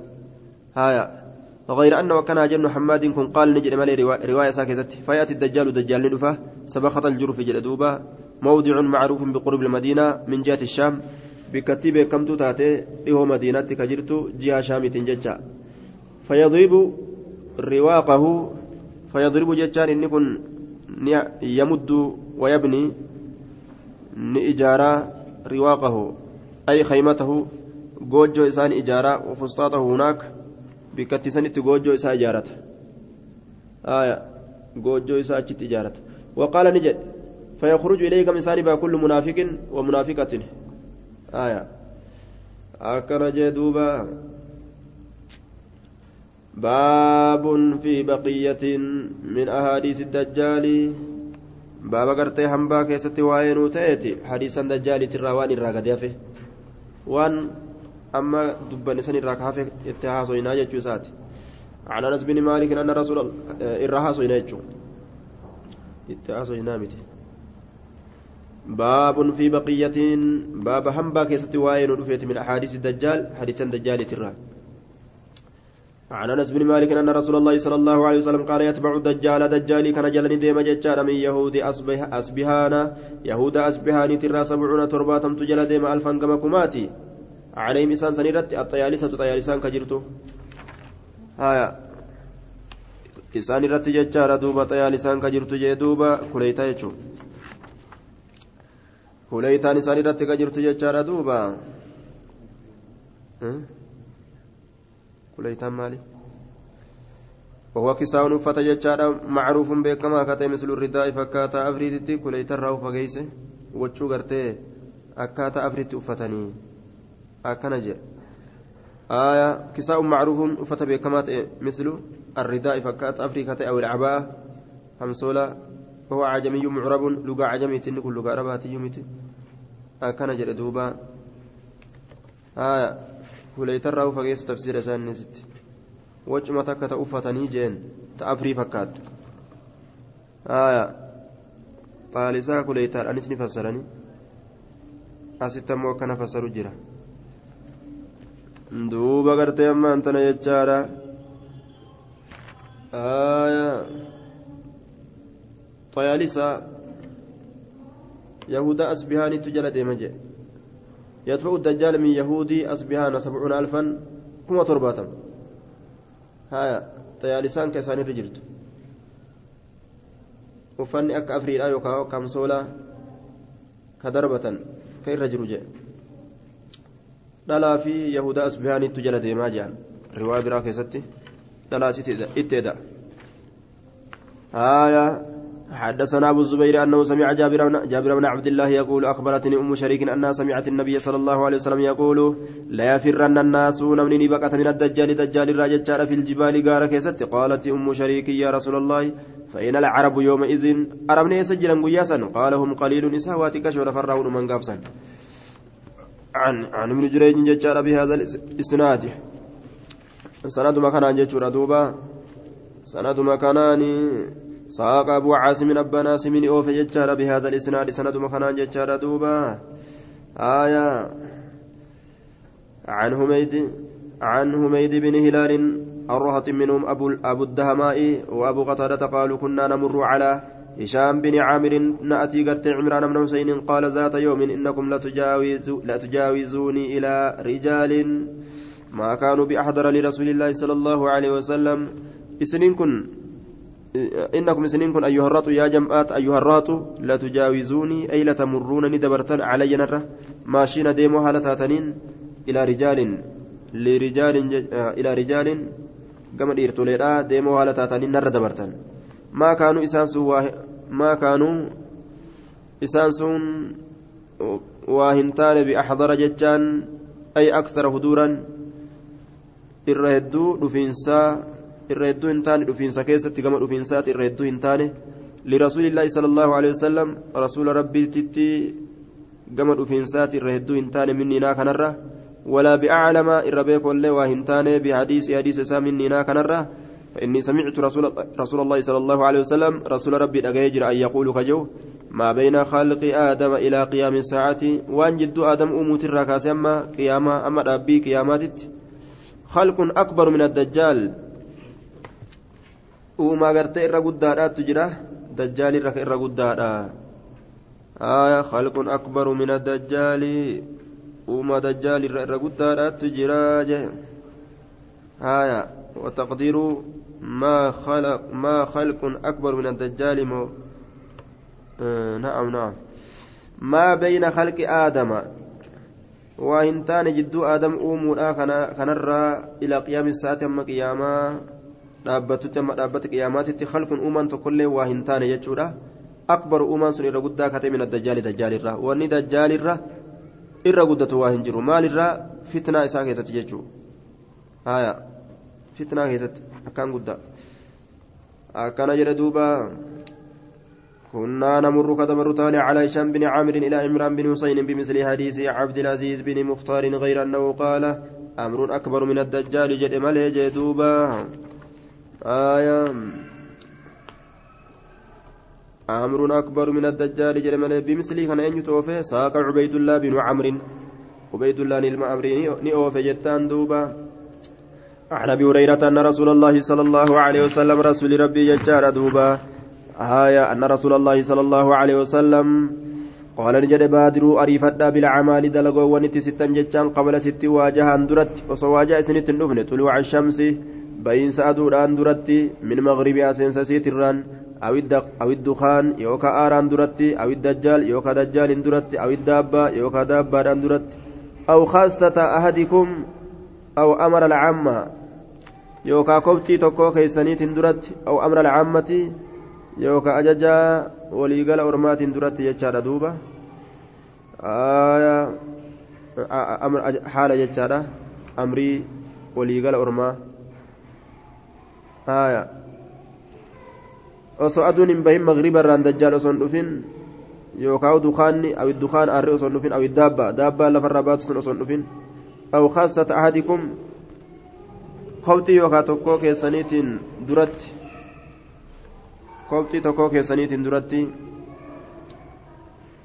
آية غير أنه كان جن حماد كن قال نجد مالي رواية ساكزت فيأتي الدجال دجال ندفة سبخة الجرف جلدوبة موضع معروف بقرب المدينة من جهة الشام بكتيب كم تاتي له مدينة كجرت جهة شام تنججا فيضرب رواقه فيضرب جتان إن يمد ويبني نإجارة رواقه. أي خيمته جوجو إسان إجارة وفسطاته هناك sanitti goojjoo isaa ijaarata آية isaa achitti ijaarata وقال نجد فيخرج إليه كم إنسان بها كل منافق ومنافقة. آية. أكن جدوبا باب في بقية من أحاديث الدجال. باب قرتي هنبا كيست وين تأتي حديث الدجال تراوان الراقد وان أما دبن سن الركعة اتهاسو يناجي جوسات عن أنس بن مالك أن رسول الرهاسو يناجي اتهاسو ينامتي باب في بقية باب همبا كيست واين ودفيت من أحاديث الدجال. حديث الدجال ترى عن أنس بن مالك أن رسول الله صلى الله عليه وسلم قال يتبع الدجال دجالي كان جلني ديما ججال من يهود أصبه أصبهانا. يهود أصبهاني ترى سبعون ترباتم تجل ديما ألفا كما كماتي. عليهم إسان سنيرت الطيالسة طيالسان كجرتو. هايا jechaadha duuba xayaan isaan ka jirtu jee duuba kuleeytaa jechuun kuleeytaan isaan irratti ka jirtu jechaadha duuba kuleeytaan maali وهو كساء نفة جتشارا معروف بكما كتئ مثل الرداء فكاتا أفريتي كليتا راو فقيسه وچو غرتي أكاتا أفريتي أفتني akkana jedhe آية كساء معروف أفت بكمات مثل الرداء فكات أفريقيا أو العباءة همسولا وهو عجمي معرب لغة عجمي تنكل لغة عربات يوميت أكن جل دوبا آية وليترى فقيس تفسير سان نسيت وجمة تكت أفتني جين تأفري فكات آية طالسا كليتر أنسني فسرني أستمو كان فسروا جرا duuba gartee ammaan tana jechaadha. طيالسا يهودا أسبهان تجلى ديما جي يتبع الدجال من يهودي أسبهان سبعون ألفا كما ترباتم هايا طيالسان كيسان رجلت. وفني أك أفريدا يوكا كمسولا كدربة كيف رجل dhalaa fi yahudaa asbihaaniittu jala deemaa jiran riwaa biraa keessatti dhalaas itti eda آية حدثنا أبو الزبير أنه سمع جابر, جابر بن عبد الله يقول أخبرتني أم شريك أنها سمعت النبي صلى الله عليه وسلم يقول لا يفرن الناس نمني بقة من الدجال دجال الراجل في الجبال قال كيست. قالت أم شريك يا رسول الله فإن العرب يومئذ أرمني يسجلا قياسا. قال هم قليل نساواتك شور فرعون من قابسا. عن عن ابن جريج ججار بهذا الإسناد. سند مكان ججور دوبا. سند مكانان ساق أبو عاصم أبا ناسم أوف ججار بهذا الإسناد سند مكان ججار دوبا آية عن حميد عن حميد بن هلال الرهط منهم أبو, أبو الدهماء وأبو قتادة قالوا كنا نمر على هشام بن عامر نأتي قرت عمران بن حسين قال ذات يوم إنكم لتجاوزوني إلى رجال ما كانوا بأحضر لرسول الله صلى الله عليه وسلم إسنين كن إنكم سنين كن أيها الرات يا جماعات أيها الرات لا تجاوزوني أي لا تمرونني دبرتن علي نرة ماشين ديمو هالتاتنين إلى رجال لرجال إلى رجال كما ديرتوليرا ديمو هالتاتنين نرة دبرتن. ما كانوا إسان ما كانوا إسان سون واهنتان بأحضر جتان أي أكثر هدورا الرهدو دفنسا irra hedduu hin taane dhufiinsa keessatti gama dhufiinsaati irra hedduu hin taane lirasuulillaahi sala allahu alehi wasalam rasuula rabbiititti gama dhufiinsaati irra hedduu hin taane minniinaa kanarra ولا بأعلم الربيك ولا وهنتان بحديث حديث سام النينا كنرة فإني سمعت رسول, رسول الله صلى الله عليه وسلم رسول ربي أجيجر أن يقول كجو ما بين خلق آدم إلى قيام الساعة وأن جد آدم أموت الركاس أما قيامة أما ربي قيامات خلق أكبر من الدجال uumaa gartee irra guddaadhaatu jira dajjaali irra guddaadha min addajjaali uumaa dajjaali irra irra guddaadhaatu jira je aya وتقدير ما خلق ما خلق أكبر من الدجال مو آه نعم نعم ما بين خلق آدم وإنتان جدو آدم أمور كنرى إلى قيام الساعة أما قياما dhaabbatutti amma dhaabbata qiyaamaatitti halkun uumaan tokkollee waa hin taane jechuudha akbaru uumaan sun irra guddaa katee min addajjaali dajjaalirra wanni dajjaalirra irra guddatu waa hin jiru maalirraa fitnaa isaa keessatti jechuudha haya fitnaa keessatti akkaan guddaa akkana jedhe duuba كنا نمر كدبر تاني على هشام بن عامر إلى عمران بن حسين بمثل حديث عبد العزيز بن مختار غير أنه قال أمر أكبر من الدجال جد ملي جدوبا آية. أمر أكبر من الدجال جرمال بمثله كان أن يتوفى ساق عبيد الله بن عمرو. عبيد الله نلم أمري نئوفى جتان دوبا. عن أبي هريرة أن رسول الله صلى الله عليه وسلم رسول ربي ججار دوبا. آية أن رسول الله صلى الله عليه وسلم قال نجد بادروا أريفتا بالأعمال دلقوا ونتي ستا جتان قبل ست واجها درت. وصواجه سنة طلوع الشمس. Ba'iinsa aduudhaan duratti min magribiyaa seensa siitirraan awiddukaan yookaan aaraan duratti awiddajjaal yookaan dajjaaliin duratti awiddaabaa yookaan daabbaadhaan duratti aw khaasata ahadikum aw amara lacamma yookaan kobxii tokkoo keeysaniitiin duratti aw amara lacammati yookaan ajajaa waliigala ormaatiin duratti jechaadha duuba haala jechaadha amrii waliigala ormaa haya osoo aduun hin bahin magriba irraan dajjaal osoo hin dhufin yookaan dukaanni awi dukaan aarri osoo hin dhufin awi daabba daabbaa lafarraa baatu sun osoo hin dhufin aw khaasata ahadikum kobxii yookaan tokkoo keessaniitiin duratti kobxii tokkoo keessaniitiin duratti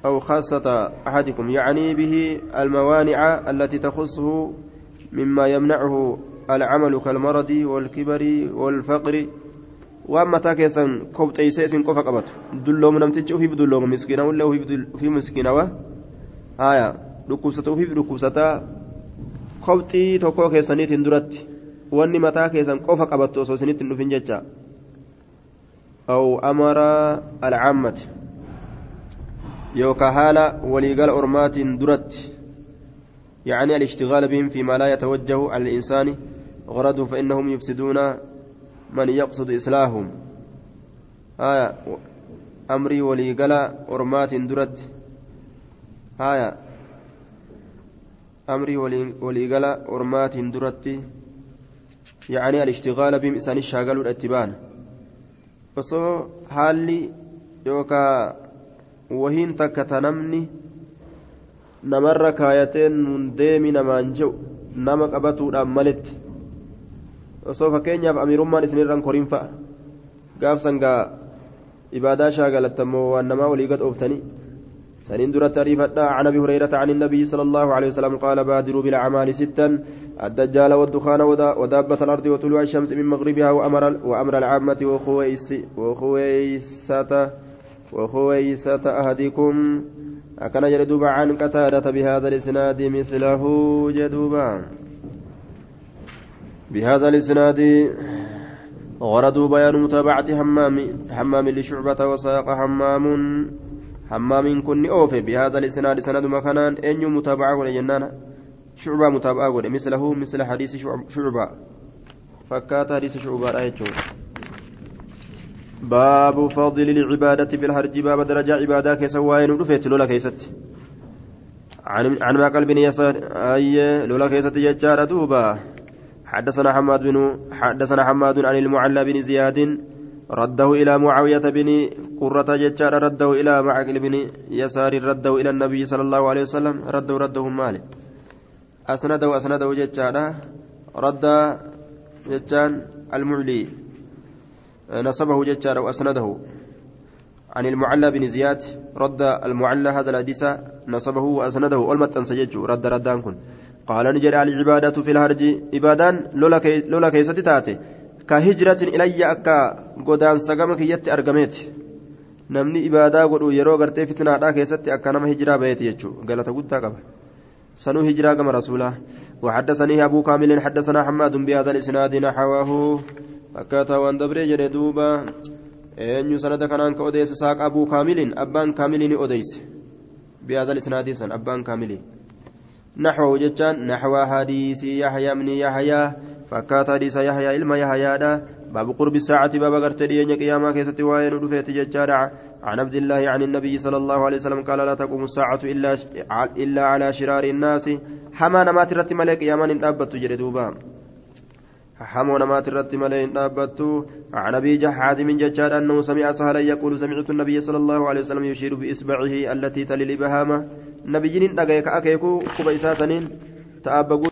أو خاصة أحدكم يعني به الموانع التي تخصه مما يمنعه العمل كالمرض والكبر والفقر waan mataa keessan kobxeeysee isin qofa qabatu dullooma namtichi ufiif dullooma miskiina ullee ufii miskiinawa haya dhukkubsata ufiif dhukkubsataa kobxii tokkoo keessaniitiin duratti wanni mataa keessan qofa qabattu osoo isinitti hin dhufin jecha aw amara alcaammati yookaa haala waliigala ormaatiin duratti يعني الاشتغال بهم فيما لا يتوجه على الإنسان غرضه فإنهم يفسدون من يقصد إصلاحهم. آية أمري ولي قلا أرمات درت. آية أمري ولي قلا أرمات درت. يعني الاشتغال بهم إنسان الشاغل الاتبان haalli yookaa wahiin takka tanamni namarra kaayateen nun deemi namaan jehu nama qabatuudhaan maletti osoo fakkeenyaaf amiirummaan isinirraan koriin fa'a. Gaafsan gaa ibaadaa shaagalattammoo waan namaa walii gad ooftanii سنين درت ريفتا عن ابي هريره عن النبي صلى الله عليه وسلم قال بادروا بالاعمال ستا الدجال والدخان ودابة الأرض وطلوع الشمس من مغربها وامر وامر العامة وخويس وخويسة وخويسة احدكم أكن جدوبا عن قتادة بهذا الاسناد مثله جدوبا بهذا الإسناد غرضوا بيان متابعة حمام حمام لشعبة وساق حمام حمام كن أوفي. بهذا الإسناد سند مكانان. أن متابعة ولجنان شعبة متابعة مثله مثل حديث شعبة. فكات حديث شعبة آية باب فضل العبادة في الحرج. باب درجة عبادة كيسوائن ودفيت لولا كيست. عن عن معقل بن يسار. أي لولا كيست يجار دوبا. حدثنا حماد بن حدثنا حماد عن المعلى بن زياد رده إلى معاوية بن قرة ججار رده إلى معقل بن يسار رده إلى النبي صلى الله عليه وسلم رده رده مالك. أسنده أسنده ججار رد ججان المعلي. نصبه ججار وأسنده. عن المعلى بن زياد رد المعلى هذا الحديث نصبه وأسنده. والمتن سجج رد ردان كن قال نجري العبادة في الهرج. عبادان لولا كيستي تاتي. كهجرة إلي أكا قدان سقمك يت أرقميت. namni ibaadaa godhu yeroo gartee fitnaadhaa keessatti akka nama hijiraa baheeti jechuudha galata guddaa qaba sanuu hijiraa gama rasuulaa وحدثني أبو كامل حدثنا حماد بهذا الإسناد نحوه. فكاتا وان دبري جري دوبا. أن سند كان كأوديس ساق أبو كامل. أبان كامل أوديس. بهذا الإسناد سن أبان كامل نحوه جتان نحو حديث يحيى من يحيى فكات حديث يحيى إلما يحيى باب قرب الساعة باب غرتدي أن قياما كيست وين رفيت ججار عن عبد الله عن النبي صلى الله عليه وسلم قال لا تقوم الساعة إلا إلا على شرار الناس. حما نمات رت ملك ياما إن جري دوبا. حمو نمات الرت ملئ دابت عن أبي جحاز من ججار أنه سمع سهلا يقول سمعت النبي صلى الله عليه وسلم يشير بإصبعه التي تلي nabiyyiin dhagaye ka akeeku quba isaa saniin ta'aabaguu